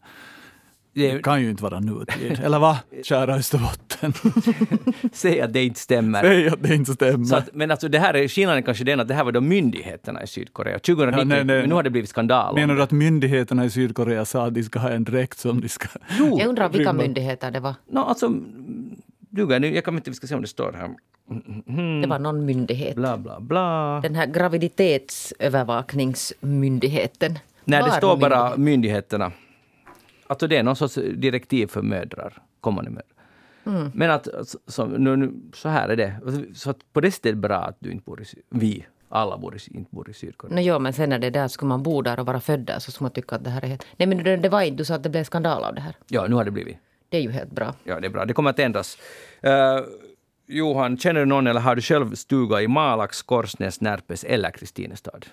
Det kan ju inte vara nutid. Eller va, kära Österbotten? säg att det inte stämmer. Säg att det inte stämmer. Så att, men alltså det här är skillnaden kanske den att det här var då myndigheterna i Sydkorea 2019, Ja, nej, nej. men nu har det blivit skandal. Menar du att myndigheterna i Sydkorea sa att de ska ha en dräkt som de ska... Jag undrar vilka rymma? myndigheter det var. No, alltså, mm, duga, nu, jag kan inte, vi ska se om det står här. Det var någon myndighet. Bla, bla, bla. Den här graviditetsövervakningsmyndigheten. Nej, det står bara myndighet? myndigheterna. Alltså det är någon sorts direktiv för mödrar, kommande mödrar. Mm. Men att, alltså, så, nu, nu, så här är det. Så att på det sättet är det bra att du inte bor i vi alla bor i, inte bor i Sydkorea. No, jo, men sen när det där skulle man bo där och vara född där så skulle man tycka att det här är helt... Nej men det, det var inte, du sa att det blev skandal av det här. Ja, nu har det blivit. Det är ju helt bra. Ja, det är bra. Det kommer att ändras. Eh, Johan, känner du någon eller har du själv stuga i Malax, Korsnäs, Närpes eller Kristinestad?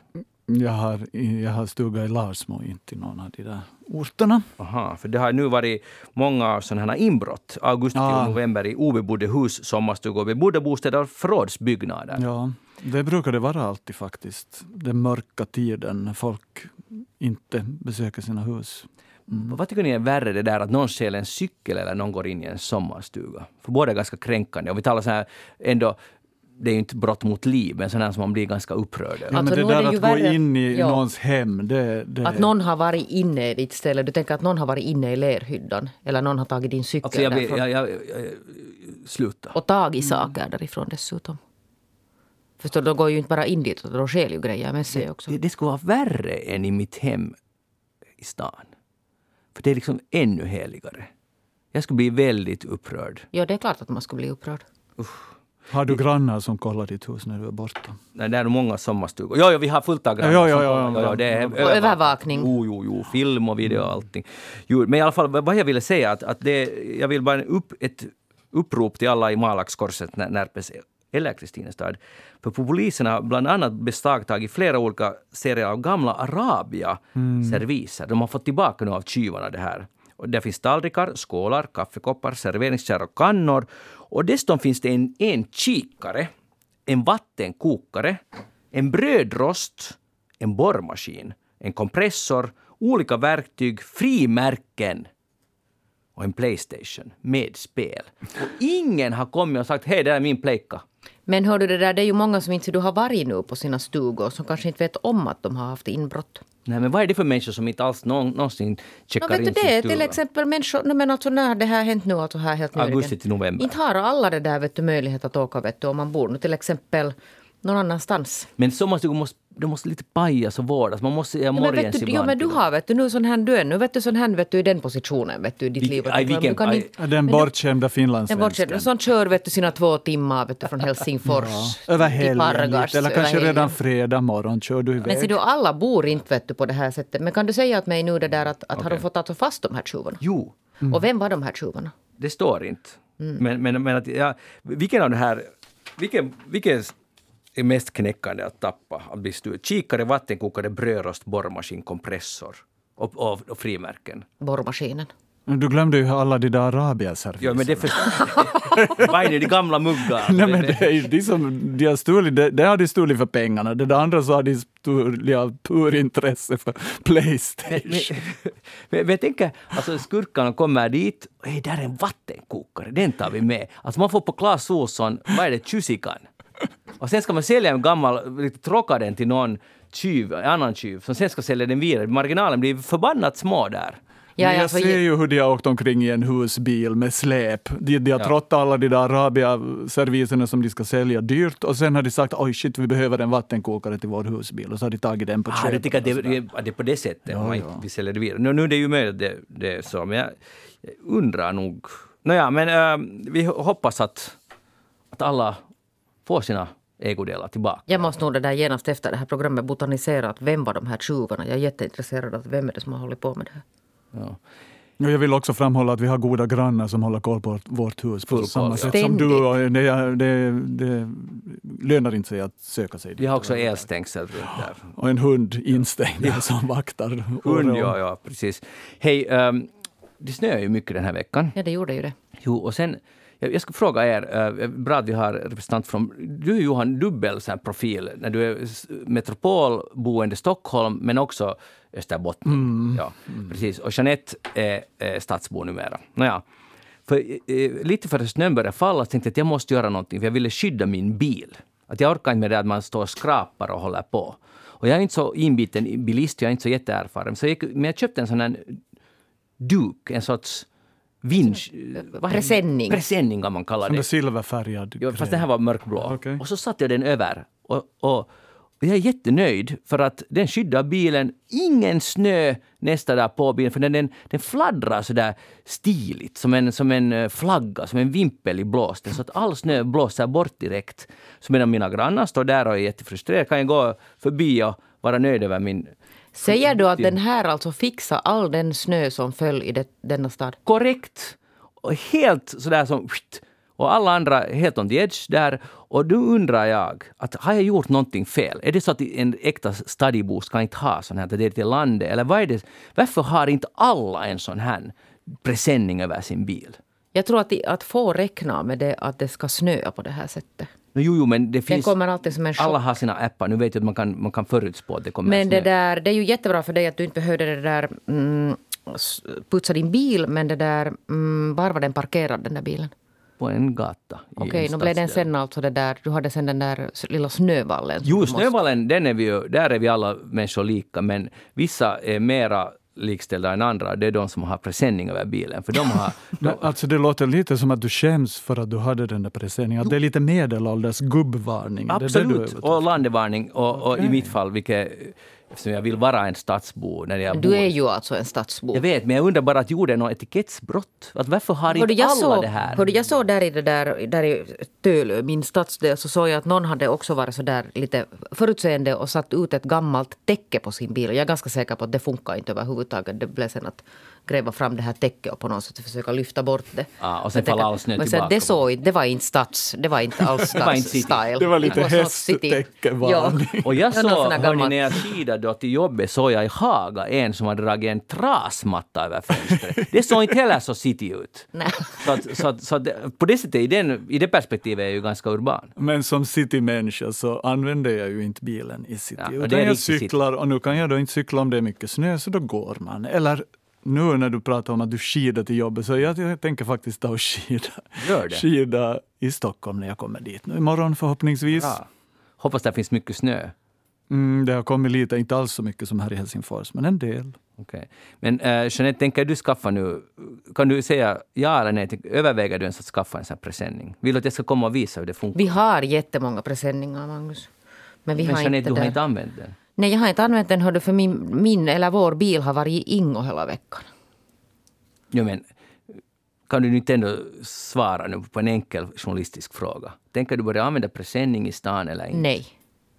Jag har, jag har stuga i Larsmo, inte i någon av de där orterna. Aha, för det har nu varit många sådana här inbrott, augusti Ah. och november, i obebodda hus, sommarstugor, bebodda bostäder och förrådsbyggnader. Ja, det brukar det vara alltid faktiskt. Den mörka tiden när folk inte besöker sina hus. Vad tycker ni är värre, det där att någon stjäl en cykel eller någon går in i en sommarstuga? För båda är ganska kränkande. Och vi talar så här, ändå, det är ju inte brott mot liv, men sådana som man blir ganska upprörd över. Ja, Alltså, men det är där det att gå värre- in i Ja. någons hem, det, det Att någon har varit inne i ditt ställe. Du tänker att någon har varit inne i lerhyddan. Eller någon har tagit din cykel Alltså jag, därifrån. jag, jag, jag, sluta. Och tagit saker därifrån dessutom. Förstår du, då går ju inte bara in dit, utan då stjäl ju grejer med sig också. Det, det skulle vara värre än i mitt hem i stan. För det är liksom ännu heligare. Jag skulle bli väldigt upprörd. Ja, det är klart att man skulle bli upprörd. Har du grannar som kollar ditt hus när du är borta? Nej, det är nog många sommarstugor. Jo, jo, vi har fullt av grannar. Ja, ja, som ja, kollar. ja, jo, det är ja. Och övervakning. Jo, jo, jo, film och video och allting. Jo, men i alla fall, vad jag ville säga, att, att det, jag vill bara upp ett upprop till alla i Malaxkorset, När- Närpes eller Kristinestad. För polisen har bland annat beslagtagit flera olika serier av gamla Arabia-serviser. De har fått tillbaka nu av tjuvarna det här. Där finns tallrikar, skålar, kaffekoppar, serveringskärl och kannor. Och dessutom finns det en, en kikare, en vattenkokare, en brödrost, en borrmaskin, en kompressor, olika verktyg, frimärken och en Playstation med spel. Och ingen har kommit och sagt hej, det är min plejka. Men hör du det där, det är ju många som inte du har varit nu på sina stugor som kanske inte vet om att de har haft inbrott. Nej, men vad är det för människor som inte alls någon, någonsin No, checkar vet du in sin det, till exempel människor, no, men alltså när det här hänt nu, alltså här helt nyligen. Augusti till november. Inte har alla det där vet du, möjlighet att åka vet du, om man bor nu till exempel någon annanstans. Men sommarstugor måste, de måste lite pajas och vårdas. Man måste göra Ja, morgens du, jo, ibland. men du har vet du, nu sån här, du är nu vet du sån här vet du, i den positionen vet du, i ditt Vil- liv. vet aj, du, vilken- du kan aj. inte, Den du- bortskämda den finlandssvenskan. bortsett, sån kör vet du sina två timmar vet du, från Helsingfors Ja, över till helgen eller kanske redan fredag morgon kör du Men ser iväg. du, alla bor inte vet du, på det här sättet. Men kan du säga åt mig nu det där att, att har de fått alltså fast de här tjuvarna? Jo, Och vem var de här tjuvarna? det står inte. Mm. Men, men, men att, ja, vilken av de här... Vilken, vilken är mest knäckande att tappa? Att bli Kikare, vattenkokare, brödrost, borrmaskin, kompressor och, och, och frimärken. Borrmaskinen. Du glömde ju alla de där Arabia-serviserna. Ja, men det för... Vad är det, de gamla muggar? Nej, men det är de som de har stulit, det, det har de stulit för pengarna. Det där andra så har de stulit av pur intresse för Playstation. Men, men, men jag tänker, alltså skurkarna kommer dit, hej där är en vattenkokare, den tar vi med. Alltså man får på Clas Ohlson, vad är det, tjusikan? Och sen ska man sälja en gammal, lite tråka den till någon tjuv, annan tjuv, som sen ska sälja den vidare. Marginalen blir förbannat små där. Ja, jag för- ser ju hur de har åkt omkring i en husbil med släp. De, de har Ja. trottat alla de där Arabia-serviserna som de ska sälja dyrt och sen har de sagt oj shit vi behöver en vattenkokare till vår husbil och så har de tagit den på Ah, köpet. jag tycker att och det, det, det är på det sättet Ja, man ja. vill sälja det vidare. Nu, nu är det ju möjligt det, det är så, men jag, jag undrar nog. Nåja, men äh, vi hoppas att, att alla får sina ägodelar tillbaka. Jag måste nog det där genast efter det här programmet botanisera att vem var de här tjuvarna. Jag är jätteintresserad av vem är det som har hållit på med det här. Ja. Jag vill också framhålla att vi har goda grannar som håller koll på vårt- hus på Full koll, samma ja. sätt som du. Ständigt. Och det, det, det lönar inte sig att söka sig dit. Vi har också elstängsel runt där. Och en hund instängd där som vaktar. Hund, ja, ja, precis. Hej, um, det snöar ju mycket den här veckan. Ja, det gjorde ju det. Jo, och sen, jag, jag ska fråga er, bra att vi har representant från, du en dubbel så profil, när du är metropolboende Stockholm, men också Österbotten. Ja, precis. Och Jeanette är, är stadsbo numera. Nåja. För, eh, lite före snön började falla tänkte jag att jag måste göra någonting, för jag ville skydda min bil. Att jag orkar inte med det att man står och skrapar och håller på. Och jag är inte så inbiten bilist, jag är inte så jätteerfaren. Så jag, men jag köpte en sån här duk, en sorts vind... vad heter- Presenning. Presenning kan man kalla det. silverfärgad. Ja, fast den här var mörkblå. Okej. Och så satte jag den över. Och, och, och jag är jättenöjd för att den skyddar bilen. Ingen snö nästa dag på bilen för den, den, den fladdrar så där stiligt som en, som en eh, flagga, som en vimpel i blåsten. Så att all snö blåser bort direkt. Så medan mina grannar står där och är jättefrustrerade kan jag gå förbi och vara nöjd över min Säger du att den här alltså fixar all den snö som föll i det, denna stad? korrekt och helt sådär som och alla andra helt on the edge där. Och då undrar jag, att har jag gjort någonting fel? Är det så att en äkta stadibo ska inte ha sån här, det är till landet? Eller vad är det? Varför har inte alla en sån här presenning över sin bil? Jag tror att, att få räkna med det att det ska snöa på det här sättet. No, jo, jo, men det Den finns... kommer alltid som en chock. Alla har sina appar. Nu vet jag att man kan, man kan förutspå att det kommer Men det, där, det är ju jättebra för dig att du inte behövde det där mm, putsa din bil. Men det där, mm, var var den parkerad den där bilen? På en gata. Okej, en nu blev den sen alltså det där, du hade sen den där lilla snövallen. Jo, måste- snövallen, den är vi ju, där är vi alla människor lika, men vissa är mera likställda än andra. Det är de som har presenning över bilen, för de har... Men, alltså det låter lite som att du skäms för att du hade den där presenningen. Att det är lite medelålders gubbvarning. Det det Absolut, ute efter. och landevarning. Och, och i Okej. mitt fall, vilket eftersom jag vill vara en stadsbo när jag Du bor. är ju alltså en stadsbo. Jag vet, men jag undrar bara att gjorde något etikettsbrott? Att varför har Hördu, inte alla såg, det här? hördu, jag såg där i det där, där i Tölö, min stadsdel, så såg jag att någon hade också varit så där lite förutseende och satt ut ett gammalt täcke på sin bil. Jag är ganska säker på att det funkar inte överhuvudtaget. Det blev sen att gräva fram det här täcket och på något sätt försöka lyfta bort det. Ja, och sen faller all snö men så tillbaka Det, såg, det var inte stads, det var inte alls stadsstyle. Det var lite. Ja. Och jag såg, hörni, när jag skidade då till jobbet, såg jag i Haga en som hade dragit en trasmatta över fönstret. Det såg inte heller så city ut. Så, att, så, att, så att, på det sättet, i, den, i det perspektivet är jag ju ganska urban. Men som citymänniska så använder jag ju inte bilen i city. Ja, utan är jag riktigt city. cyklar och nu kan jag då inte cykla om det är mycket snö så då går man. Eller nu när du pratar om att du skidar till jobbet så jag, jag tänker faktiskt ta och skida, Gör det. skida i Stockholm när jag kommer dit. Nu imorgon förhoppningsvis. Bra. Hoppas det finns mycket snö. Mm, det har kommit lite, inte alls så mycket som här i Helsingfors, men en del. Okej. Men uh, Jeanette, tänker du skaffa nu... Kan du säga ja eller nej? Överväger du ens att skaffa en sån här presenning? Vill du att jag ska komma och visa hur det funkar? Vi har jättemånga presenningar, Magnus. Men vi Men har Jeanette, inte du har det. inte använt den. Nej, jag har inte använt den, för min, min eller vår bil har varit i Ingo hela veckan. Jo, men kan du inte ändå svara nu på en enkel journalistisk fråga? Tänker du börja använda presenning i stan eller inte? Nej.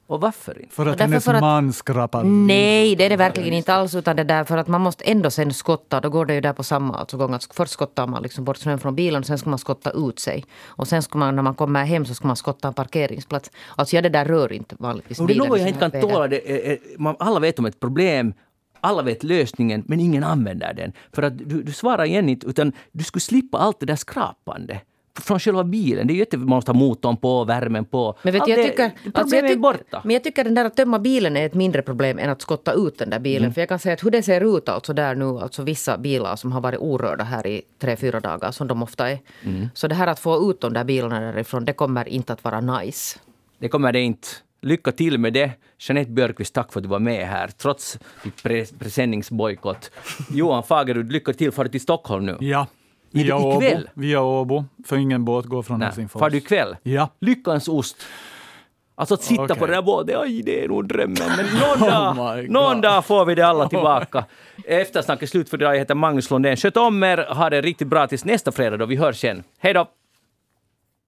Och varför inte? För att hennes för att- man skrapar Nej, det är det verkligen inte alls. Utan det där för att man måste ändå sen skotta. Då går det ju där på samma alltså gång. Att först skottar man liksom bort snön från bilen och sen ska man skotta ut sig. Och sen ska man, när man kommer hem så ska man skotta en parkeringsplats. Alltså jag det där rör inte vanligtvis Och det är bilen något jag inte kan väder. tåla. Det är, är, man, alla vet om ett problem, alla vet lösningen, men ingen använder den. För att du, du svarar igen inte, utan du skulle slippa allt det där skrapande. Från själva bilen. Det är ju jätte, man måste ha motorn på, värmen på. Men vet Allt jag det- tycker, problemet alltså jag är tyck- borta. Men jag tycker den där att tömma bilen är ett mindre problem än att skotta ut den där bilen. Mm. För jag kan säga att hur det ser ut alltså där nu, alltså vissa bilar som har varit orörda här i tre, fyra dagar, som de ofta är. Mm. Så det här att få ut de där bilarna därifrån, det kommer inte att vara nice. Det kommer det inte. Lycka till med det. Jeanette Björkqvist, tack för att du var med här, trots pre- presenningsbojkott. Johan Fagerud, lycka till. Far du till Stockholm nu? Ja, I- via Åbo, via Åbo, för ingen båt går från Nej. Helsingfors. Far du ikväll? Ja. Lyckans ost. Alltså att sitta Okej. på den där båten, aj, det är nog drömmen. Men någon, Oh dag, God. någon dag får vi det alla tillbaka. Eftersnack är slut för idag. Jag heter Magnus Lundén. Sköt om er, ha det riktigt bra tills nästa fredag då vi hörs igen. Hej då!